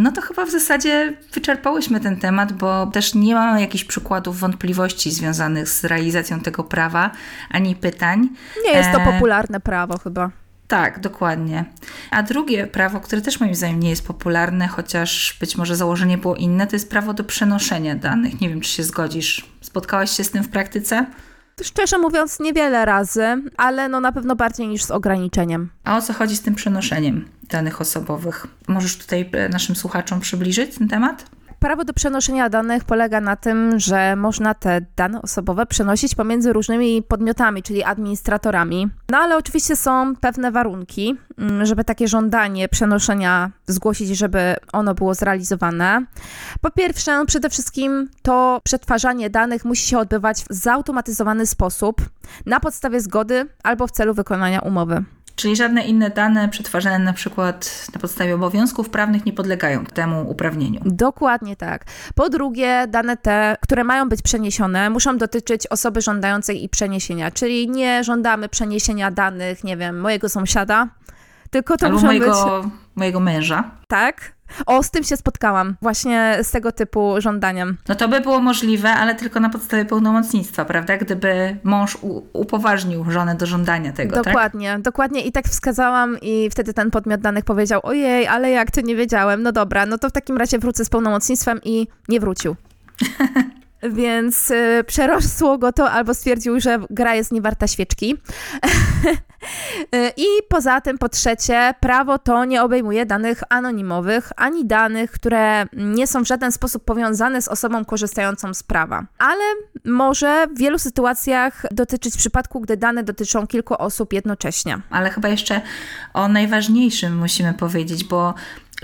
S1: No to chyba w zasadzie wyczerpałyśmy ten temat, bo też nie mamy jakichś przykładów wątpliwości związanych z realizacją tego prawa, ani pytań.
S2: Nie jest to
S1: E,
S2: popularne prawo chyba.
S1: Tak, dokładnie. A drugie prawo, które też moim zdaniem nie jest popularne, chociaż być może założenie było inne, to jest prawo do przenoszenia danych. Nie wiem, czy się zgodzisz. Spotkałaś się z tym w praktyce?
S2: Szczerze mówiąc, niewiele razy, ale no na pewno bardziej niż z ograniczeniem.
S1: A o co chodzi z tym przenoszeniem danych osobowych? Możesz tutaj e, naszym słuchaczom przybliżyć ten temat?
S2: Prawo do przenoszenia danych polega na tym, że można te dane osobowe przenosić pomiędzy różnymi podmiotami, czyli administratorami. No ale oczywiście są pewne warunki, mm, żeby takie żądanie przenoszenia zgłosić, żeby ono było zrealizowane. Po pierwsze, przede wszystkim to przetwarzanie danych musi się odbywać w zautomatyzowany sposób, na podstawie zgody albo w celu wykonania umowy.
S1: Czyli żadne inne dane przetwarzane na przykład na podstawie obowiązków prawnych nie podlegają temu uprawnieniu.
S2: Dokładnie tak. Po drugie, dane te, które mają być przeniesione, muszą dotyczyć osoby żądającej ich przeniesienia, czyli nie żądamy przeniesienia danych, nie wiem, mojego sąsiada, tylko to
S1: Albo
S2: muszą
S1: mojego,
S2: być.
S1: mojego męża.
S2: Tak. O, z tym się spotkałam, właśnie z tego typu żądaniem.
S1: No to by było możliwe, ale tylko na podstawie pełnomocnictwa, prawda? Gdyby mąż upoważnił żonę do żądania tego, tak?
S2: dokładnie, dokładnie. I tak wskazałam, i wtedy ten podmiot danych powiedział: Ojej, ale jak to nie wiedziałem. No dobra, no to w takim razie wrócę z pełnomocnictwem i nie wrócił. Więc y, przerosło go to, albo stwierdził, że gra jest niewarta świeczki. Y, I poza tym, po trzecie, prawo to nie obejmuje danych anonimowych, ani danych, które nie są w żaden sposób powiązane z osobą korzystającą z prawa. Ale może w wielu sytuacjach dotyczyć w przypadku, gdy dane dotyczą kilku osób jednocześnie.
S1: Ale chyba jeszcze o najważniejszym musimy powiedzieć, bo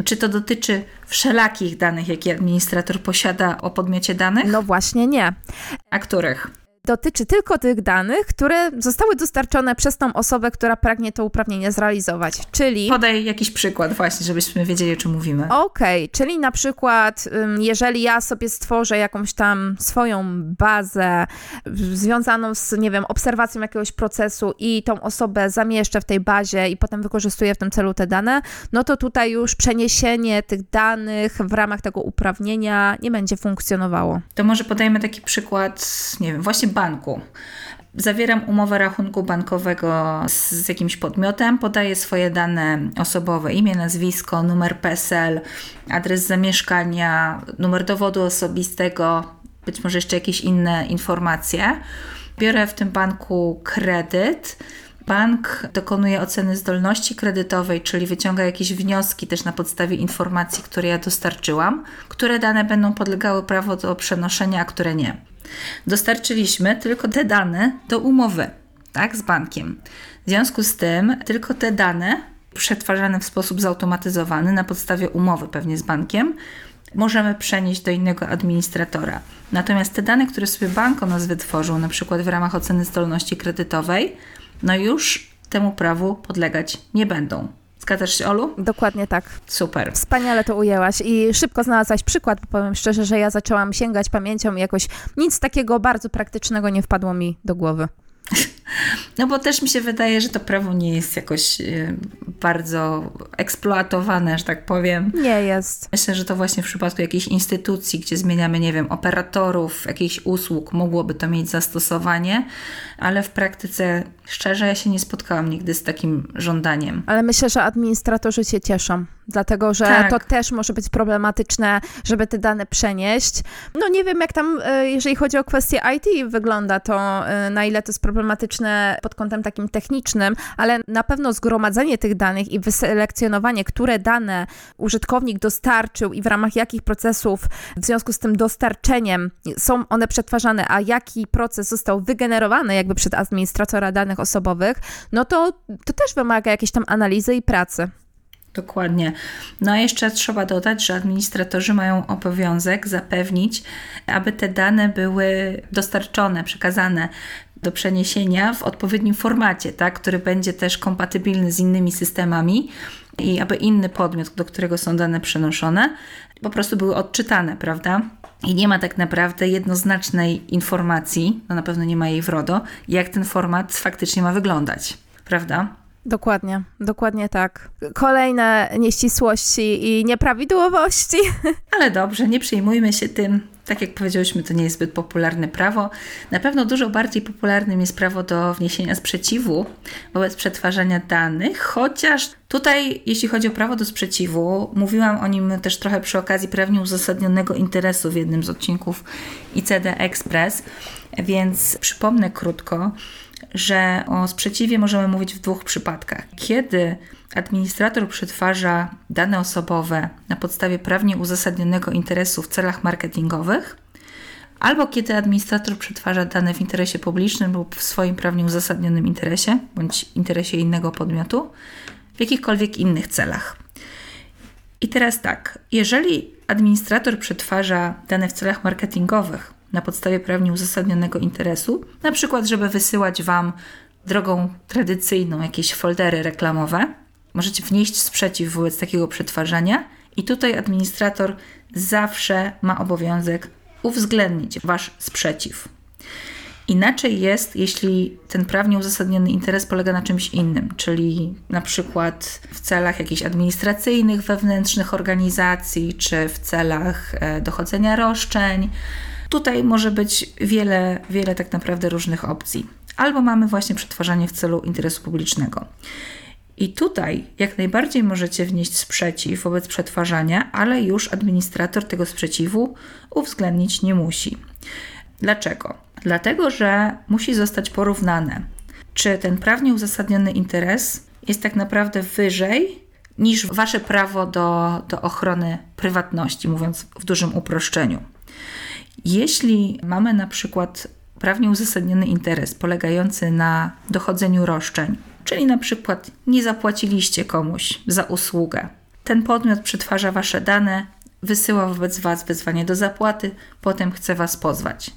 S1: Czy to dotyczy wszelakich danych, jakie administrator posiada o podmiocie danych?
S2: No właśnie nie.
S1: A których?
S2: Dotyczy tylko tych danych, które zostały dostarczone przez tą osobę, która pragnie to uprawnienie zrealizować. Czyli.
S1: Podaj jakiś przykład, właśnie, żebyśmy wiedzieli, o czym mówimy.
S2: Okej, okay, czyli na przykład, jeżeli ja sobie stworzę jakąś tam swoją bazę związaną z, nie wiem, obserwacją jakiegoś procesu i tą osobę zamieszczę w tej bazie i potem wykorzystuję w tym celu te dane, no to tutaj już przeniesienie tych danych w ramach tego uprawnienia nie będzie funkcjonowało.
S1: To może podajmy taki przykład, nie wiem, właśnie banku. Zawieram umowę rachunku bankowego z, z, jakimś podmiotem, podaję swoje dane osobowe, imię, nazwisko, numer PESEL, adres zamieszkania, numer dowodu osobistego, być może jeszcze jakieś inne informacje. Biorę w tym banku kredyt. Bank dokonuje oceny zdolności kredytowej, czyli wyciąga jakieś wnioski też na podstawie informacji, które ja dostarczyłam, które dane będą podlegały prawo do przenoszenia, a które nie. Dostarczyliśmy tylko te dane do umowy, tak, z bankiem. W związku z tym tylko te dane przetwarzane w sposób zautomatyzowany na podstawie umowy pewnie z bankiem możemy przenieść do innego administratora. Natomiast te dane, które sobie bank o nas wytworzył, na przykład w ramach oceny zdolności kredytowej, no już temu prawu podlegać nie będą. Zgadzasz się, Olu?
S2: Dokładnie tak.
S1: Super.
S2: Wspaniale to ujęłaś i szybko znalazłaś przykład, bo powiem szczerze, że ja zaczęłam sięgać pamięcią i jakoś nic takiego bardzo praktycznego nie wpadło mi do głowy.
S1: No bo też mi się wydaje, że to prawo nie jest jakoś y, bardzo eksploatowane, że tak powiem.
S2: Nie jest.
S1: Myślę, że to właśnie w przypadku jakiejś instytucji, gdzie zmieniamy, nie wiem, operatorów, jakichś usług, mogłoby to mieć zastosowanie, ale w praktyce, szczerze, ja się nie spotkałam nigdy z takim żądaniem.
S2: Ale myślę, że administratorzy się cieszą dlatego że tak. to też może być problematyczne, żeby te dane przenieść. No nie wiem, jak tam, e, jeżeli chodzi o kwestię IT wygląda to, e, na ile to jest problematyczne pod kątem takim technicznym, ale na pewno zgromadzenie tych danych i wyselekcjonowanie, które dane użytkownik dostarczył i w ramach jakich procesów w związku z tym dostarczeniem są one przetwarzane, a jaki proces został wygenerowany jakby przed administratora danych osobowych, no to, to też wymaga jakiejś tam analizy i pracy.
S1: Dokładnie. No a jeszcze trzeba dodać, że administratorzy mają obowiązek zapewnić, aby te dane były dostarczone, przekazane do przeniesienia w odpowiednim formacie, tak, który będzie też kompatybilny z innymi systemami i aby inny podmiot, do którego są dane przenoszone, po prostu były odczytane, prawda? I nie ma tak naprawdę jednoznacznej informacji, no na pewno nie ma jej w RODO, jak ten format faktycznie ma wyglądać, prawda?
S2: Dokładnie, dokładnie tak. Kolejne nieścisłości i nieprawidłowości.
S1: Ale dobrze, nie przejmujmy się tym. Tak jak powiedzieliśmy, to nie jest zbyt popularne prawo. Na pewno dużo bardziej popularnym jest prawo do wniesienia sprzeciwu wobec przetwarzania danych, chociaż tutaj, jeśli chodzi o prawo do sprzeciwu, mówiłam o nim też trochę przy okazji prawnie uzasadnionego interesu w jednym z odcinków ICD Express, więc przypomnę krótko że o sprzeciwie możemy mówić w dwóch przypadkach. Kiedy administrator przetwarza dane osobowe na podstawie prawnie uzasadnionego interesu w celach marketingowych, albo kiedy administrator przetwarza dane w interesie publicznym lub w swoim prawnie uzasadnionym interesie bądź interesie innego podmiotu w jakichkolwiek innych celach. I teraz tak, jeżeli administrator przetwarza dane w celach marketingowych, na podstawie prawnie uzasadnionego interesu, na przykład, żeby wysyłać Wam drogą tradycyjną jakieś foldery reklamowe. Możecie wnieść sprzeciw wobec takiego przetwarzania, i tutaj administrator zawsze ma obowiązek uwzględnić Wasz sprzeciw. Inaczej jest, jeśli ten prawnie uzasadniony interes polega na czymś innym, czyli na przykład w celach jakichś administracyjnych, wewnętrznych organizacji, czy w celach e, dochodzenia roszczeń, Tutaj może być wiele, wiele tak naprawdę różnych opcji. Albo mamy właśnie przetwarzanie w celu interesu publicznego. I tutaj jak najbardziej możecie wnieść sprzeciw wobec przetwarzania, ale już administrator tego sprzeciwu uwzględnić nie musi. Dlaczego? Dlatego, że musi zostać porównane, czy ten prawnie uzasadniony interes jest tak naprawdę wyżej niż wasze prawo do, do ochrony prywatności, mówiąc w dużym uproszczeniu. Jeśli mamy na przykład prawnie uzasadniony interes polegający na dochodzeniu roszczeń, czyli na przykład nie zapłaciliście komuś za usługę, ten podmiot przetwarza wasze dane, wysyła wobec was wezwanie do zapłaty, potem chce was pozwać.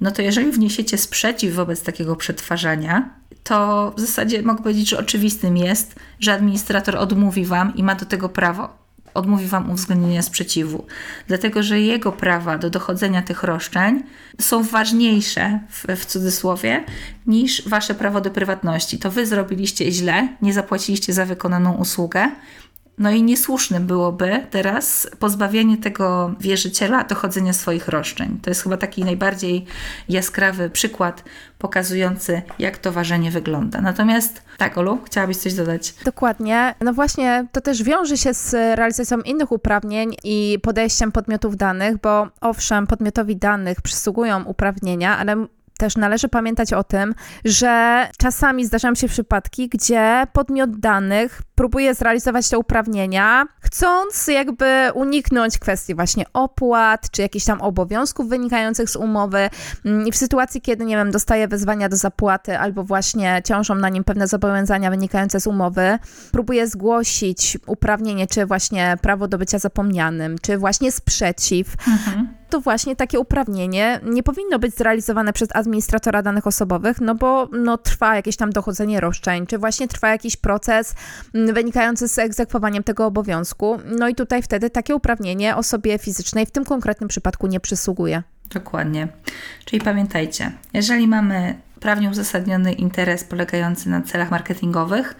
S1: No to jeżeli wniesiecie sprzeciw wobec takiego przetwarzania, to w zasadzie mogę powiedzieć, że oczywistym jest, że administrator odmówi wam i ma do tego prawo. Odmówi wam uwzględnienia sprzeciwu, dlatego że jego prawa do dochodzenia tych roszczeń są ważniejsze, w, w cudzysłowie, niż wasze prawo do prywatności. To wy zrobiliście źle, nie zapłaciliście za wykonaną usługę, no i niesłusznym byłoby teraz pozbawienie tego wierzyciela dochodzenia swoich roszczeń. To jest chyba taki najbardziej jaskrawy przykład pokazujący, jak to ważenie wygląda. Natomiast tak, Olu, chciałabyś coś dodać?
S2: Dokładnie. No właśnie, to też wiąże się z realizacją innych uprawnień i podejściem podmiotów danych, bo owszem, podmiotowi danych przysługują uprawnienia, ale też należy pamiętać o tym, że czasami zdarzają się przypadki, gdzie podmiot danych próbuje zrealizować te uprawnienia, chcąc jakby uniknąć kwestii właśnie opłat, czy jakichś tam obowiązków wynikających z umowy. Mm, I w sytuacji, kiedy, nie wiem, dostaje wezwania do zapłaty, albo właśnie ciążą na nim pewne zobowiązania wynikające z umowy, próbuje zgłosić uprawnienie, czy właśnie prawo do bycia zapomnianym, czy właśnie sprzeciw. Mhm to właśnie takie uprawnienie nie powinno być zrealizowane przez administratora danych osobowych, no bo no, trwa jakieś tam dochodzenie roszczeń, czy właśnie trwa jakiś proces mm, wynikający z egzekwowaniem tego obowiązku. No i tutaj wtedy takie uprawnienie osobie fizycznej w tym konkretnym przypadku nie przysługuje.
S1: Dokładnie. Czyli pamiętajcie, jeżeli mamy prawnie uzasadniony interes polegający na celach marketingowych,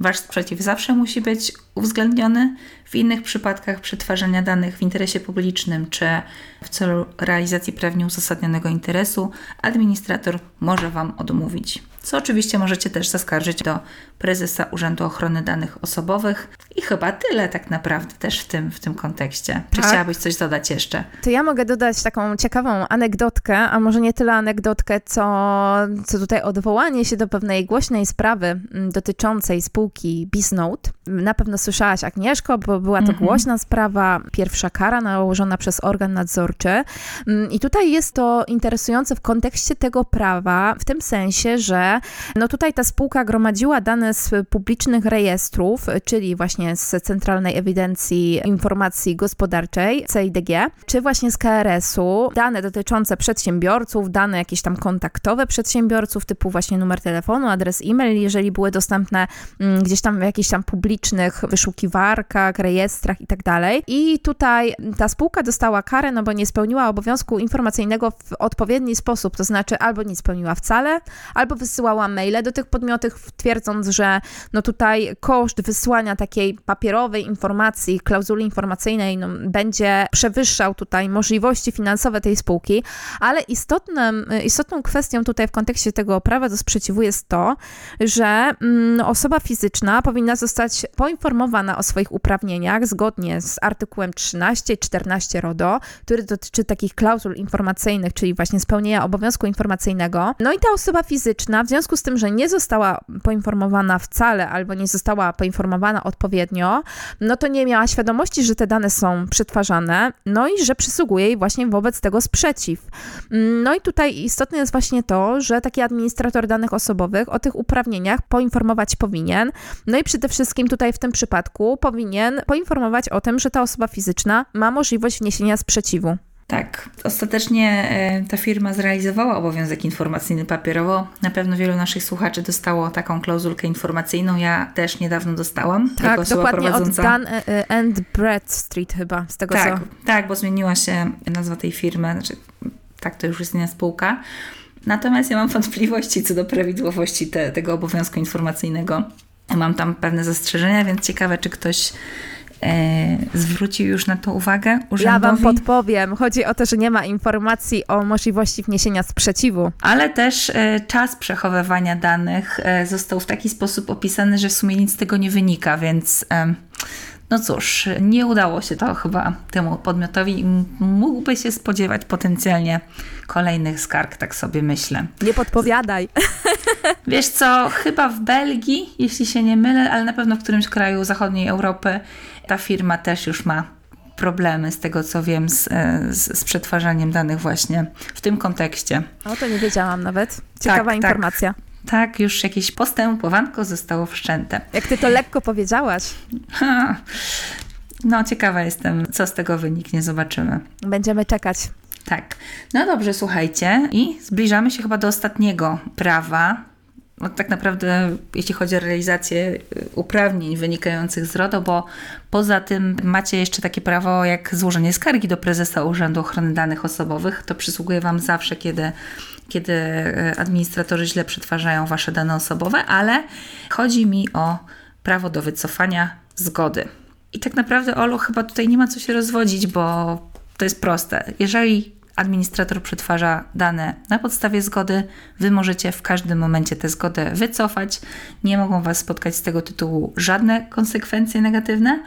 S1: Wasz sprzeciw zawsze musi być uwzględniony. W innych przypadkach przetwarzania danych w interesie publicznym czy w celu realizacji prawnie uzasadnionego interesu administrator może Wam odmówić co oczywiście możecie też zaskarżyć do prezesa Urzędu Ochrony Danych Osobowych. I chyba tyle tak naprawdę też w tym, w tym kontekście. Czy tak. chciałabyś coś dodać jeszcze?
S2: To ja mogę dodać taką ciekawą anegdotkę, a może nie tyle anegdotkę, co, co tutaj odwołanie się do pewnej głośnej sprawy mm, dotyczącej spółki Biznote. Na pewno słyszałaś Agnieszko, bo była to mhm. głośna sprawa, pierwsza kara nałożona przez organ nadzorczy. Mm, I tutaj jest to interesujące w kontekście tego prawa, w tym sensie, że no tutaj ta spółka gromadziła dane z publicznych rejestrów, czyli właśnie z Centralnej Ewidencji Informacji Gospodarczej, CIDG, czy właśnie z KRS-u, dane dotyczące przedsiębiorców, dane jakieś tam kontaktowe przedsiębiorców, typu właśnie numer telefonu, adres e-mail, jeżeli były dostępne mm, gdzieś tam w jakichś tam publicznych wyszukiwarkach, rejestrach i tak. I tutaj ta spółka dostała karę, no bo nie spełniła obowiązku informacyjnego w odpowiedni sposób, to znaczy albo nie spełniła wcale, albo wysyła wysyłała maile do tych podmiotów, twierdząc, że no tutaj koszt wysłania takiej papierowej informacji, klauzuli informacyjnej no, będzie przewyższał tutaj możliwości finansowe tej spółki, ale istotnym, istotną kwestią tutaj w kontekście tego prawa do sprzeciwu jest to, że mm, osoba fizyczna powinna zostać poinformowana o swoich uprawnieniach zgodnie z artykułem 13 i 14 RODO, który dotyczy takich klauzul informacyjnych, czyli właśnie spełnienia obowiązku informacyjnego. No i ta osoba fizyczna w związku z tym, że nie została poinformowana wcale albo nie została poinformowana odpowiednio, no to nie miała świadomości, że te dane są przetwarzane, no i że przysługuje jej właśnie wobec tego sprzeciw. No i tutaj istotne jest właśnie to, że taki administrator danych osobowych o tych uprawnieniach poinformować powinien. No i przede wszystkim tutaj w tym przypadku powinien poinformować o tym, że ta osoba fizyczna ma możliwość wniesienia sprzeciwu.
S1: Tak, ostatecznie e, ta firma zrealizowała obowiązek informacyjny papierowo. Na pewno wielu naszych słuchaczy dostało taką klauzulkę informacyjną. Ja też niedawno dostałam.
S2: Tak, dokładnie prowadząca. od Dan e, e, and Bradstreet chyba, z tego
S1: tak,
S2: co...
S1: Tak, bo zmieniła się nazwa tej firmy, znaczy tak, to już jest inna spółka. Natomiast ja mam wątpliwości co do prawidłowości te, tego obowiązku informacyjnego. Mam tam pewne zastrzeżenia, więc ciekawe, czy ktoś zwrócił już na to uwagę urzędowi?
S2: Ja wam podpowiem. Chodzi o to, że nie ma informacji o możliwości wniesienia sprzeciwu.
S1: Ale też e, czas przechowywania danych e, został w taki sposób opisany, że w sumie nic z tego nie wynika, więc... No cóż, nie udało się to chyba temu podmiotowi mógłby się spodziewać potencjalnie kolejnych skarg, tak sobie myślę.
S2: Nie podpowiadaj.
S1: Wiesz co, chyba w Belgii, jeśli się nie mylę, ale na pewno w którymś kraju zachodniej Europy ta firma też już ma problemy, z tego co wiem, z, e, z, z przetwarzaniem danych właśnie w tym kontekście.
S2: O, to nie wiedziałam nawet. Ciekawa tak, tak. informacja.
S1: Tak. Tak, już jakieś postępowanko zostało wszczęte.
S2: Jak ty to lekko powiedziałaś. Ha,
S1: No, ciekawa jestem, co z tego wyniknie, zobaczymy.
S2: Będziemy czekać.
S1: Tak. No dobrze, słuchajcie. I zbliżamy się chyba do ostatniego prawa. No, tak naprawdę, jeśli chodzi o realizację y, uprawnień wynikających z RODO, bo poza tym macie jeszcze takie prawo jak złożenie skargi do prezesa Urzędu Ochrony Danych Osobowych. To przysługuje Wam zawsze, kiedy, kiedy y, administratorzy źle przetwarzają Wasze dane osobowe, ale chodzi mi o prawo do wycofania zgody. I tak naprawdę, Olu, chyba tutaj nie ma co się rozwodzić, bo to jest proste. Jeżeli administrator przetwarza dane na podstawie zgody, wy możecie w każdym momencie tę zgodę wycofać. Nie mogą was spotkać z tego tytułu żadne konsekwencje negatywne.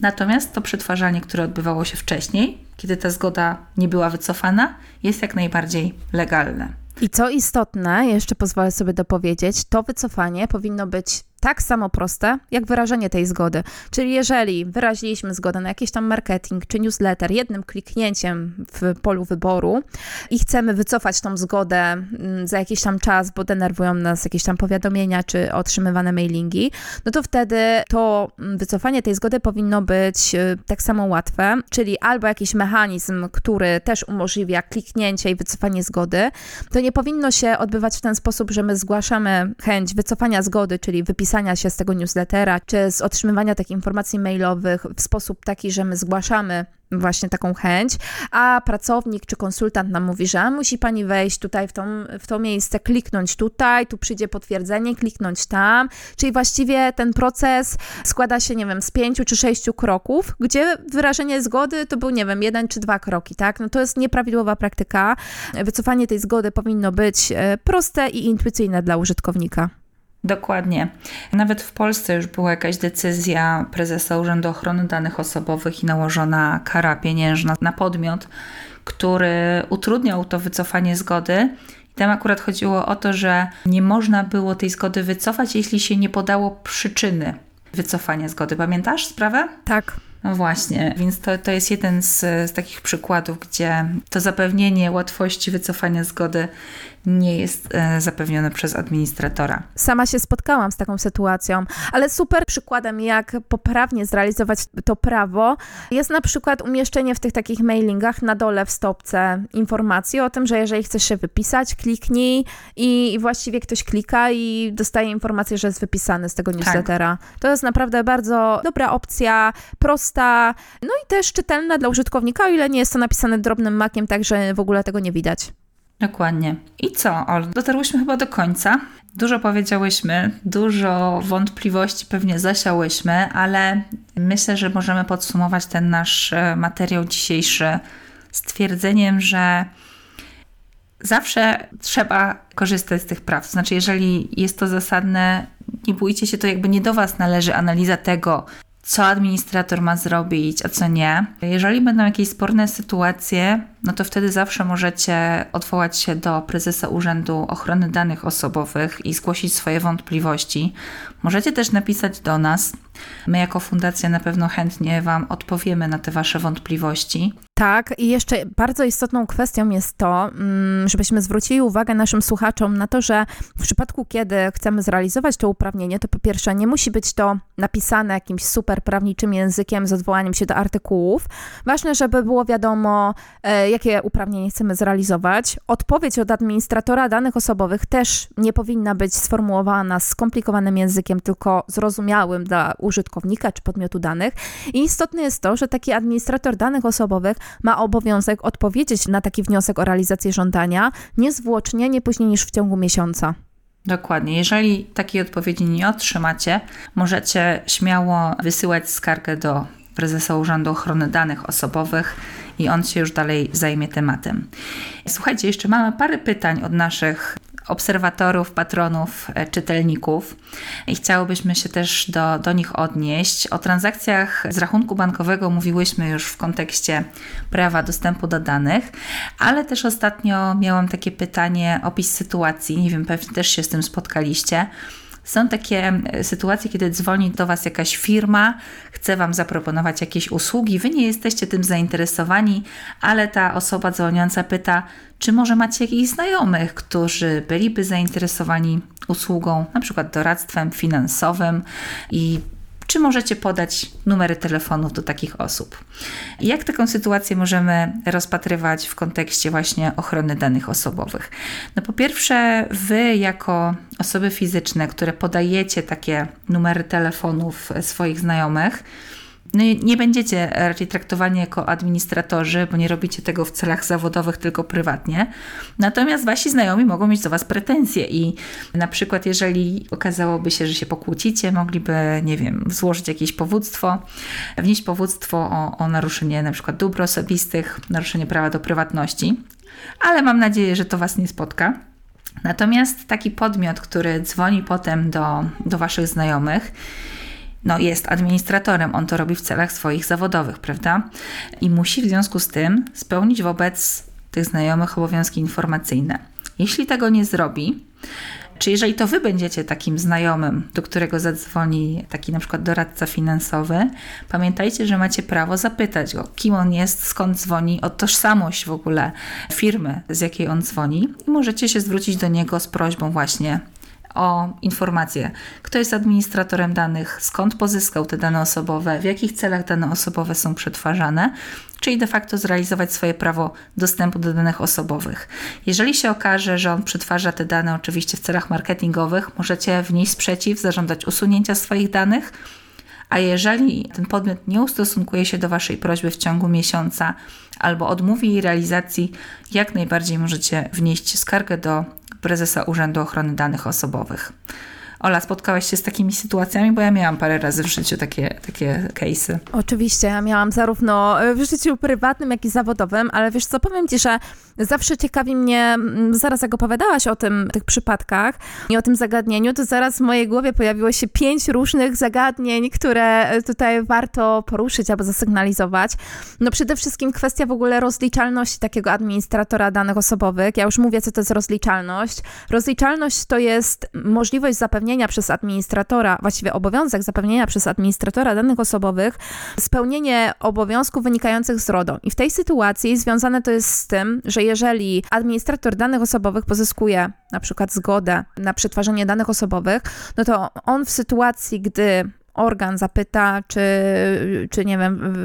S1: Natomiast to przetwarzanie, które odbywało się wcześniej, kiedy ta zgoda nie była wycofana, jest jak najbardziej legalne.
S2: I co istotne, jeszcze pozwolę sobie dopowiedzieć, to wycofanie powinno być tak samo proste, jak wyrażenie tej zgody. Czyli jeżeli wyraziliśmy zgodę na jakiś tam marketing czy newsletter jednym kliknięciem w polu wyboru i chcemy wycofać tą zgodę mm, za jakiś tam czas, bo denerwują nas jakieś tam powiadomienia czy otrzymywane mailingi, no to wtedy to mm, wycofanie tej zgody powinno być y, tak samo łatwe, czyli albo jakiś mechanizm, który też umożliwia kliknięcie i wycofanie zgody. To nie powinno się odbywać w ten sposób, że my zgłaszamy chęć wycofania zgody, czyli wypisania zapisania się z tego newslettera, czy z otrzymywania takich informacji mailowych w sposób taki, że my zgłaszamy właśnie taką chęć, a pracownik czy konsultant nam mówi, że musi pani wejść tutaj w, tą, w to miejsce, kliknąć tutaj, tu przyjdzie potwierdzenie, kliknąć tam, czyli właściwie ten proces składa się, nie wiem, z pięciu czy sześciu kroków, gdzie wyrażenie zgody to był, nie wiem, jeden czy dwa kroki, tak? No to jest nieprawidłowa praktyka. Wycofanie tej zgody powinno być e, proste i intuicyjne dla użytkownika.
S1: Dokładnie. Nawet w Polsce już była jakaś decyzja prezesa Urzędu Ochrony Danych Osobowych i nałożona kara pieniężna na podmiot, który utrudniał to wycofanie zgody. I tam akurat chodziło o to, że nie można było tej zgody wycofać, jeśli się nie podało przyczyny wycofania zgody. Pamiętasz sprawę?
S2: Tak.
S1: No właśnie, więc to, to jest jeden z, z takich przykładów, gdzie to zapewnienie łatwości wycofania zgody nie jest e, zapewnione przez administratora.
S2: Sama się spotkałam z taką sytuacją, ale super przykładem, jak poprawnie zrealizować to prawo, jest na przykład umieszczenie w tych takich mailingach na dole w stopce informacji o tym, że jeżeli chcesz się wypisać, kliknij i, właściwie ktoś klika i dostaje informację, że jest wypisany z tego tak. newslettera. Tak. To jest naprawdę bardzo dobra opcja, prosta, no i też czytelna dla użytkownika, o ile nie jest to napisane drobnym makiem, tak że w ogóle tego nie widać.
S1: Dokładnie. I co, Ol? Dotarłyśmy chyba do końca. Dużo powiedziałyśmy, dużo wątpliwości pewnie zasiałyśmy, ale myślę, że możemy podsumować ten nasz e, materiał dzisiejszy stwierdzeniem, że zawsze trzeba korzystać z tych praw. Znaczy, jeżeli jest to zasadne, nie bójcie się, to jakby nie do Was należy analiza tego, co administrator ma zrobić, a co nie. Jeżeli będą jakieś sporne sytuacje, no to wtedy zawsze możecie odwołać się do prezesa Urzędu Ochrony Danych Osobowych i zgłosić swoje wątpliwości. Możecie też napisać do nas. My, jako fundacja, na pewno chętnie Wam odpowiemy na te Wasze wątpliwości.
S2: Tak, i jeszcze bardzo istotną kwestią jest to, mm, żebyśmy zwrócili uwagę naszym słuchaczom na to, że w przypadku, kiedy chcemy zrealizować to uprawnienie, to po pierwsze nie musi być to napisane jakimś super prawniczym językiem z odwołaniem się do artykułów. Ważne, żeby było wiadomo, e, jakie uprawnienie chcemy zrealizować. Odpowiedź od administratora danych osobowych też nie powinna być sformułowana skomplikowanym językiem, tylko zrozumiałym dla użytkownika czy podmiotu danych. I istotne jest to, że taki administrator danych osobowych ma obowiązek odpowiedzieć na taki wniosek o realizację żądania niezwłocznie, nie później niż w ciągu miesiąca.
S1: Dokładnie. Jeżeli takiej odpowiedzi nie otrzymacie, możecie śmiało wysyłać skargę do prezesa Urzędu Ochrony Danych Osobowych i on się już dalej zajmie tematem. Słuchajcie, jeszcze mamy parę pytań od naszych obserwatorów, patronów, e, czytelników i chciałobyśmy się też do, do nich odnieść. O transakcjach z rachunku bankowego mówiłyśmy już w kontekście prawa dostępu do danych, ale też ostatnio miałam takie pytanie, opis sytuacji, nie wiem, pewnie też się z tym spotkaliście są takie sytuacje, kiedy dzwoni do Was jakaś firma, chce Wam zaproponować jakieś usługi, Wy nie jesteście tym zainteresowani, ale ta osoba dzwoniąca pyta, czy może macie jakichś znajomych, którzy byliby zainteresowani usługą, na przykład doradztwem finansowym i czy możecie podać numery telefonów do takich osób. Jak taką sytuację możemy rozpatrywać w kontekście właśnie ochrony danych osobowych? No po pierwsze, wy jako osoby fizyczne, które podajecie takie numery telefonów swoich znajomych, no nie będziecie raczej traktowani jako administratorzy, bo nie robicie tego w celach zawodowych, tylko prywatnie. Natomiast wasi znajomi mogą mieć do was pretensje i na przykład jeżeli okazałoby się, że się pokłócicie, mogliby, nie wiem, złożyć jakieś powództwo, wnieść powództwo o, o naruszenie na przykład dóbr osobistych, naruszenie prawa do prywatności, ale mam nadzieję, że to was nie spotka. Natomiast taki podmiot, który dzwoni potem do, do waszych znajomych, no, jest administratorem, on to robi w celach swoich zawodowych, prawda? I musi w związku z tym spełnić wobec tych znajomych obowiązki informacyjne. Jeśli tego nie zrobi, czy jeżeli to wy będziecie takim znajomym, do którego zadzwoni taki na przykład doradca finansowy, pamiętajcie, że macie prawo zapytać go, kim on jest, skąd dzwoni, o tożsamość w ogóle firmy, z jakiej on dzwoni i możecie się zwrócić do niego z prośbą właśnie o informację, kto jest administratorem danych, skąd pozyskał te dane osobowe, w jakich celach dane osobowe są przetwarzane, czyli de facto zrealizować swoje prawo dostępu do danych osobowych. Jeżeli się okaże, że on przetwarza te dane oczywiście w celach marketingowych, możecie wnieść sprzeciw, zażądać usunięcia swoich danych. A jeżeli ten podmiot nie ustosunkuje się do Waszej prośby w ciągu miesiąca albo odmówi jej realizacji, jak najbardziej możecie wnieść skargę do prezesa Urzędu Ochrony Danych Osobowych. Ola, spotkałaś się z takimi sytuacjami, bo ja miałam parę razy w życiu takie, takie case'y.
S2: Oczywiście, ja miałam zarówno w życiu prywatnym, jak i zawodowym, ale wiesz co, powiem ci, że zawsze ciekawi mnie, mm, zaraz jak opowiadałaś o tym, tych przypadkach i o tym zagadnieniu, to zaraz w mojej głowie pojawiło się pięć różnych zagadnień, które tutaj warto poruszyć albo zasygnalizować. No przede wszystkim kwestia w ogóle rozliczalności takiego administratora danych osobowych. Ja już mówię, co to jest rozliczalność. Rozliczalność to jest możliwość zapewnienia przez administratora, właściwie obowiązek zapewnienia przez administratora danych osobowych, spełnienie obowiązków wynikających z RODO. I w tej sytuacji związane to jest z tym, że jeżeli administrator danych osobowych pozyskuje na przykład zgodę na przetwarzanie danych osobowych, no to on w sytuacji, gdy organ zapyta, czy, czy nie wiem,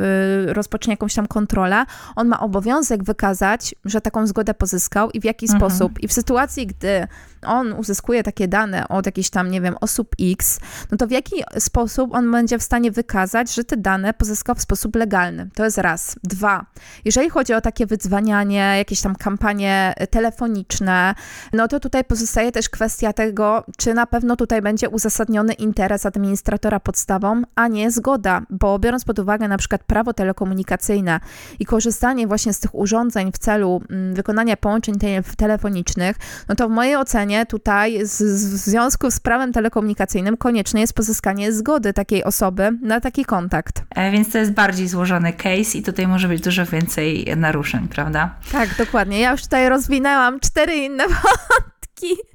S2: rozpocznie jakąś tam kontrolę, on ma obowiązek wykazać, że taką zgodę pozyskał i w jaki mhm. sposób. I w sytuacji, gdy on uzyskuje takie dane od jakichś tam, nie wiem, osób X, no to w jaki sposób on będzie w stanie wykazać, że te dane pozyskał w sposób legalny. To jest raz. Dwa, jeżeli chodzi o takie wydzwanianie, jakieś tam kampanie telefoniczne, no to tutaj pozostaje też kwestia tego, czy na pewno tutaj będzie uzasadniony interes administratora podstawą, a nie zgoda, bo biorąc pod uwagę na przykład prawo telekomunikacyjne i korzystanie właśnie z tych urządzeń w celu mm, wykonania połączeń telefonicznych, no to w mojej ocenie tutaj z, w związku z prawem telekomunikacyjnym konieczne jest pozyskanie zgody takiej osoby na taki kontakt.
S1: E, więc to jest bardziej złożony case i tutaj może być dużo więcej naruszeń, prawda?
S2: Tak, dokładnie. Ja już tutaj rozwinęłam cztery inne wątki.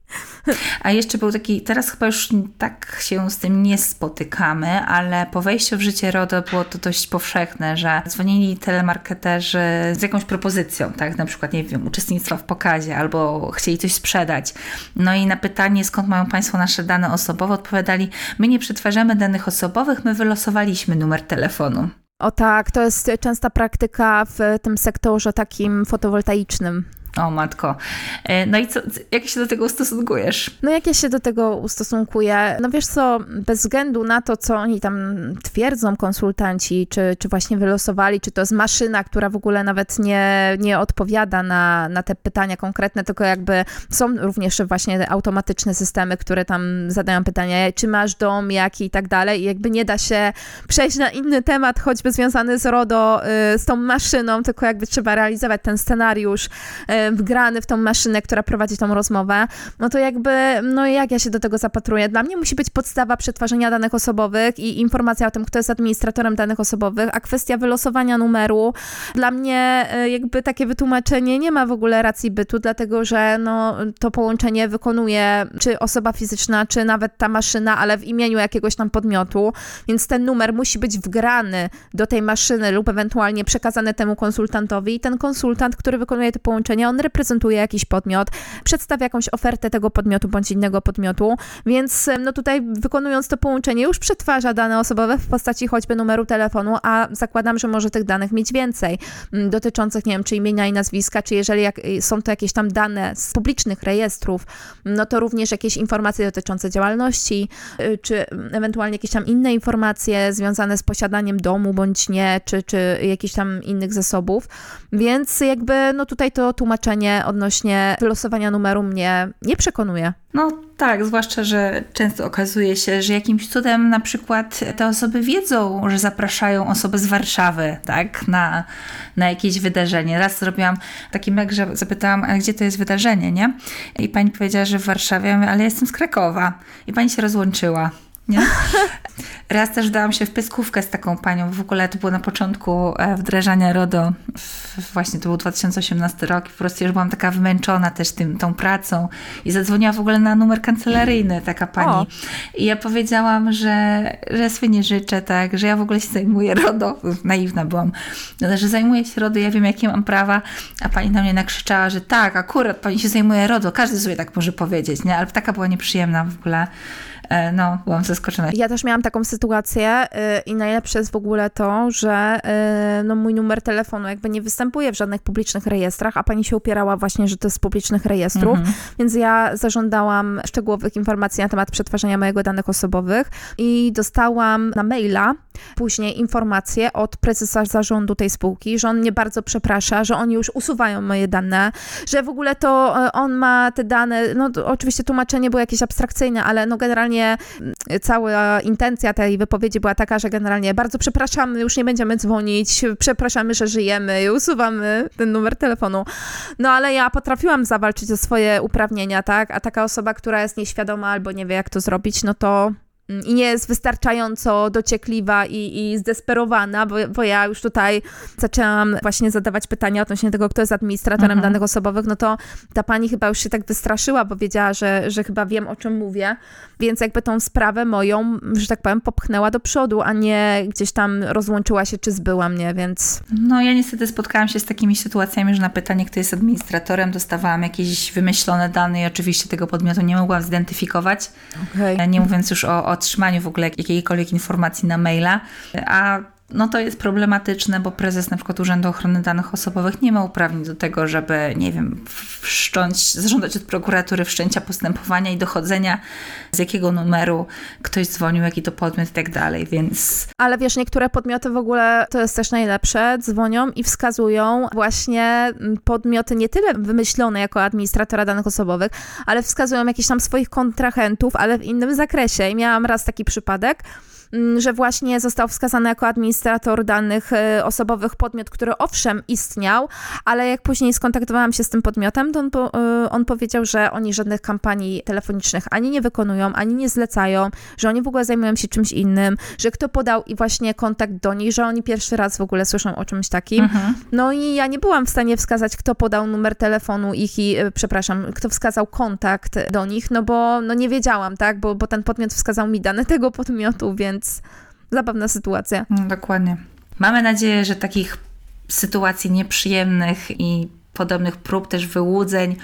S1: A jeszcze był taki, teraz chyba już tak się z tym nie spotykamy, ale po wejściu w życie RODO było to dość powszechne, że dzwonili telemarketerzy z jakąś propozycją, tak, na przykład, nie wiem, uczestnictwa w pokazie albo chcieli coś sprzedać. No i na pytanie, skąd mają Państwo nasze dane osobowe, odpowiadali, my nie przetwarzamy danych osobowych, my wylosowaliśmy numer telefonu.
S2: O tak, to jest częsta praktyka w tym sektorze takim fotowoltaicznym.
S1: O matko. E, no i co, jak się do tego ustosunkujesz?
S2: No jak ja się do tego ustosunkuję? No wiesz co, bez względu na to, co oni tam twierdzą, konsultanci, czy, czy właśnie wylosowali, czy to jest maszyna, która w ogóle nawet nie, nie odpowiada na, na te pytania konkretne, tylko jakby są również właśnie automatyczne systemy, które tam zadają pytania, czy masz dom, jaki i tak dalej i jakby nie da się przejść na inny temat, choćby związany z RODO, y, z tą maszyną, tylko jakby trzeba realizować ten scenariusz y, wgrany w tą maszynę, która prowadzi tą rozmowę, no to jakby, no jak ja się do tego zapatruję? Dla mnie musi być podstawa przetwarzania danych osobowych i informacja o tym, kto jest administratorem danych osobowych, a kwestia wylosowania numeru, dla mnie e, jakby takie wytłumaczenie nie ma w ogóle racji bytu, dlatego że no, to połączenie wykonuje czy osoba fizyczna, czy nawet ta maszyna, ale w imieniu jakiegoś tam podmiotu, więc ten numer musi być wgrany do tej maszyny lub ewentualnie przekazany temu konsultantowi i ten konsultant, który wykonuje to połączenie, on reprezentuje jakiś podmiot, przedstawia jakąś ofertę tego podmiotu bądź innego podmiotu, więc no tutaj wykonując to połączenie już przetwarza dane osobowe w postaci choćby numeru telefonu, a zakładam, że może tych danych mieć więcej, mm, dotyczących, nie wiem, czy imienia i nazwiska, czy jeżeli jak, są to jakieś tam dane z publicznych rejestrów, no to również jakieś informacje dotyczące działalności, y, czy ewentualnie jakieś tam inne informacje związane z posiadaniem domu bądź nie, czy, czy jakichś tam innych zasobów. Więc jakby no tutaj to odnośnie wylosowania numeru mnie nie przekonuje.
S1: No tak, zwłaszcza, że często okazuje się, że jakimś cudem na przykład te osoby wiedzą, że zapraszają osoby z Warszawy, tak, na, na jakieś wydarzenie. Raz zrobiłam taki mek, że zapytałam, a gdzie to jest wydarzenie, nie? I pani powiedziała, że w Warszawie, ale jestem z Krakowa. I pani się rozłączyła. Nie? Raz też dałam się w pyskówkę z taką panią. W ogóle to było na początku e, wdrażania RODO. Właśnie to był 2018 rok i po prostu już byłam taka wymęczona też tym, tą pracą. I zadzwoniła w ogóle na numer kancelaryjny taka pani. O. I ja powiedziałam, że, że sobie nie życzę, tak, że ja w ogóle się zajmuję RODO. Naiwna byłam. No, że zajmuję się RODO, ja wiem jakie mam prawa. A pani na mnie nakrzyczała, że tak, akurat pani się zajmuje RODO. Każdy sobie tak może powiedzieć, nie? Ale taka była nieprzyjemna w ogóle. E, no, byłam zaskoczona.
S2: Ja też miałam taką sytuację y, i najlepsze jest w ogóle to, że y, no, mój numer telefonu jakby nie występuje w żadnych publicznych rejestrach, a pani się upierała właśnie, że to jest z publicznych rejestrów, mhm. więc ja zażądałam szczegółowych informacji na temat przetwarzania mojego danych osobowych i dostałam na maila później informację od prezesa zarządu tej spółki, że on mnie bardzo przeprasza, że oni już usuwają moje dane, że w ogóle to e, on ma te dane, no oczywiście tłumaczenie było jakieś abstrakcyjne, ale no generalnie mm, cała intencja tej wypowiedzi była taka, że generalnie bardzo przepraszamy, już nie będziemy dzwonić, przepraszamy, że żyjemy i usuwamy ten numer telefonu. No ale ja potrafiłam zawalczyć o swoje uprawnienia, tak? A taka osoba, która jest nieświadoma albo nie wie, jak to zrobić, no to i nie jest wystarczająco dociekliwa i, i zdesperowana, bo, bo ja już tutaj zaczęłam właśnie zadawać pytania odnośnie tego, kto jest administratorem mhm. danych osobowych, no to ta pani chyba już się tak wystraszyła, bo wiedziała, że, że chyba wiem, o czym mówię, więc jakby tą sprawę moją, że tak powiem, popchnęła do przodu, a nie gdzieś tam rozłączyła się, czy zbyła mnie, więc...
S1: No ja niestety spotkałam się z takimi sytuacjami, że na pytanie, kto jest administratorem, dostawałam jakieś wymyślone dane i oczywiście tego podmiotu nie mogłam zidentyfikować, okay. nie mówiąc już o, o otrzymaniu w ogóle jakiejkolwiek informacji na maila, a no to jest problematyczne, bo prezes na przykład Urzędu Ochrony Danych Osobowych nie ma uprawnień do tego, żeby, nie wiem, wszcząć, zażądać od prokuratury wszczęcia postępowania i dochodzenia, z jakiego numeru ktoś dzwonił, jaki to podmiot i tak dalej, więc...
S2: Ale wiesz, niektóre podmioty w ogóle, to jest też najlepsze, dzwonią i wskazują właśnie podmioty nie tyle wymyślone jako administratora danych osobowych, ale wskazują jakichś tam swoich kontrahentów, ale w innym zakresie. I miałam raz taki przypadek, Mm, że właśnie został wskazany jako administrator danych e, osobowych podmiot, który owszem istniał, ale jak później skontaktowałam się z tym podmiotem, to on, po, e, on powiedział, że oni żadnych kampanii telefonicznych ani nie wykonują, ani nie zlecają, że oni w ogóle zajmują się czymś innym, że kto podał i właśnie kontakt do nich, że oni pierwszy raz w ogóle słyszą o czymś takim. Mhm. No i ja nie byłam w stanie wskazać, kto podał numer telefonu ich i, e, przepraszam, kto wskazał kontakt do nich, no bo no nie wiedziałam, tak, bo, bo ten podmiot wskazał mi dane tego podmiotu, więc więc zabawna sytuacja.
S1: No, dokładnie. Mamy nadzieję, że takich sytuacji nieprzyjemnych i podobnych prób też wyłudzeń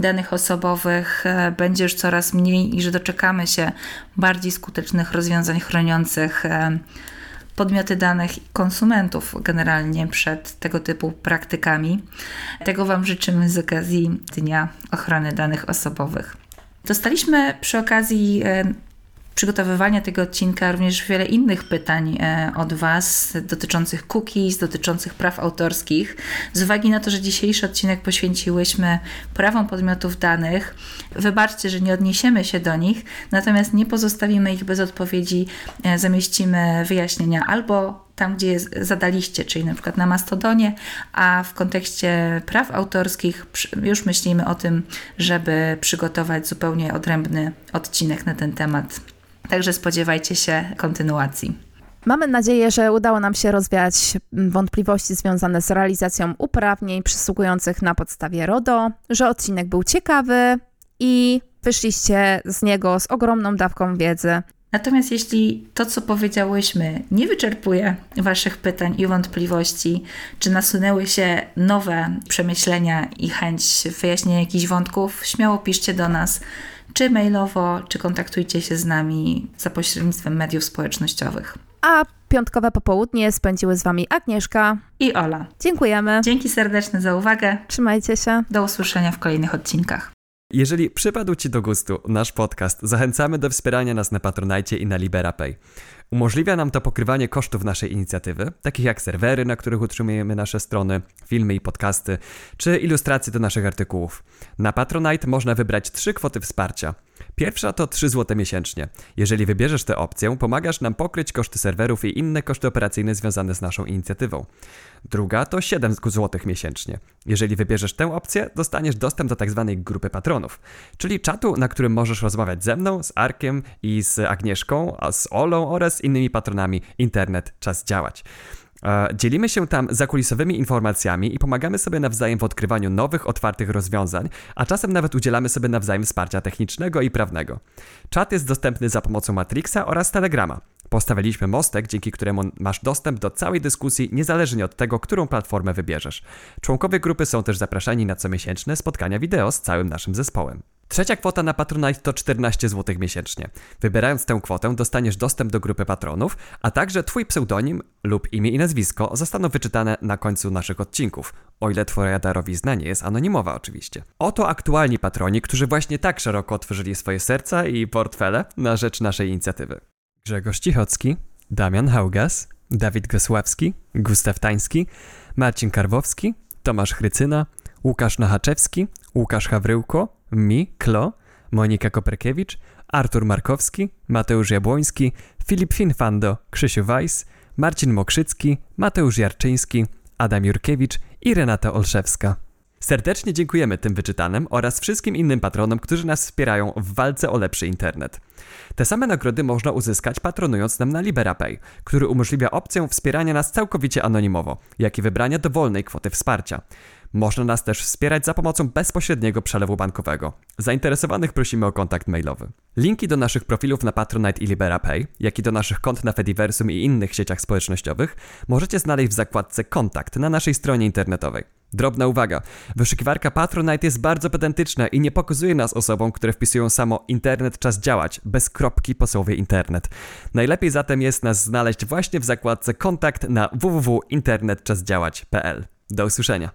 S1: danych osobowych e, będzie już coraz mniej i że doczekamy się bardziej skutecznych rozwiązań chroniących e, podmioty danych i konsumentów generalnie przed tego typu praktykami. Tego Wam życzymy z okazji Dnia Ochrony Danych Osobowych. Dostaliśmy przy okazji e, przygotowywania tego odcinka również wiele innych pytań e, od Was dotyczących cookies, dotyczących praw autorskich. Z uwagi na to, że dzisiejszy odcinek poświęciłyśmy prawom podmiotów danych, wybaczcie, że nie odniesiemy się do nich, natomiast nie pozostawimy ich bez odpowiedzi, e, zamieścimy wyjaśnienia albo tam, gdzie zadaliście, czyli na przykład na Mastodonie, a w kontekście praw autorskich już myślimy o tym, żeby przygotować zupełnie odrębny odcinek na ten temat. Także spodziewajcie się kontynuacji.
S2: Mamy nadzieję, że udało nam się rozwiać wątpliwości związane z realizacją uprawnień przysługujących na podstawie RODO, że odcinek był ciekawy i wyszliście z niego z ogromną dawką wiedzy.
S1: Natomiast jeśli to, co powiedziałyśmy, nie wyczerpuje Waszych pytań i wątpliwości, czy nasunęły się nowe przemyślenia i chęć wyjaśnienia jakichś wątków, śmiało piszcie do nas, czy mailowo, czy kontaktujcie się z nami za pośrednictwem mediów społecznościowych.
S2: A piątkowe popołudnie spędziły z Wami Agnieszka.
S1: I Ola.
S2: Dziękujemy.
S1: Dzięki serdeczne za uwagę.
S2: Trzymajcie się.
S1: Do usłyszenia w kolejnych odcinkach.
S3: Jeżeli przypadł Ci do gustu nasz podcast, zachęcamy do wspierania nas na Patronite i na LiberaPay. Umożliwia nam to pokrywanie kosztów naszej inicjatywy, takich jak serwery, na których utrzymujemy nasze strony, filmy i podcasty, czy ilustracje do naszych artykułów. Na Patronite można wybrać trzy kwoty wsparcia. Pierwsza to 3 zł miesięcznie. Jeżeli wybierzesz tę opcję, pomagasz nam pokryć koszty serwerów i inne koszty operacyjne związane z naszą inicjatywą. Druga to 7 zł miesięcznie. Jeżeli wybierzesz tę opcję, dostaniesz dostęp do tzw. grupy patronów, czyli czatu, na którym możesz rozmawiać ze mną, z Arkiem i z Agnieszką, a z Olą oraz innymi patronami Internet Czas Działać. Dzielimy się tam zakulisowymi informacjami i pomagamy sobie nawzajem w odkrywaniu nowych, otwartych rozwiązań, a czasem nawet udzielamy sobie nawzajem wsparcia technicznego i prawnego. Czat jest dostępny za pomocą Matrixa oraz Telegrama. Postawiliśmy mostek, dzięki któremu masz dostęp do całej dyskusji, niezależnie od tego, którą platformę wybierzesz. Członkowie grupy są też zapraszani na comiesięczne spotkania wideo z całym naszym zespołem. Trzecia kwota na Patronite to 14 zł miesięcznie. Wybierając tę kwotę, dostaniesz dostęp do grupy patronów, a także Twój pseudonim lub imię i nazwisko zostaną wyczytane na końcu naszych odcinków, o ile Twoja darowizna nie jest anonimowa oczywiście. Oto aktualni patroni, którzy właśnie tak szeroko otworzyli swoje serca i portfele na rzecz naszej inicjatywy. Grzegorz Cichocki, Damian Haugas, Dawid Gosławski, Gustaw Tański, Marcin Karwowski, Tomasz Chrycyna, Łukasz Nachaczewski, Łukasz Hawryłko, Mi, Klo, Monika Koperkiewicz, Artur Markowski, Mateusz Jabłoński, Filip Finfando, Krzysiu Weiss, Marcin Mokrzycki, Mateusz Jarczyński, Adam Jurkiewicz i Renata Olszewska. Serdecznie dziękujemy tym wyczytanym oraz wszystkim innym patronom, którzy nas wspierają w walce o lepszy internet. Te same nagrody można uzyskać patronując nam na LiberaPay, który umożliwia opcję wspierania nas całkowicie anonimowo, jak i wybrania dowolnej kwoty wsparcia. Można nas też wspierać za pomocą bezpośredniego przelewu bankowego. Zainteresowanych prosimy o kontakt mailowy. Linki do naszych profilów na Patronite i LiberaPay, jak i do naszych kont na Fediversum i innych sieciach społecznościowych możecie znaleźć w zakładce Kontakt na naszej stronie internetowej. Drobna uwaga. Wyszukiwarka Patronite jest bardzo pedantyczna i nie pokazuje nas osobom, które wpisują samo internet czas działać, bez kropki po słowie internet. Najlepiej zatem jest nas znaleźć właśnie w zakładce Kontakt na www.internetczasdziałać.pl. Do usłyszenia.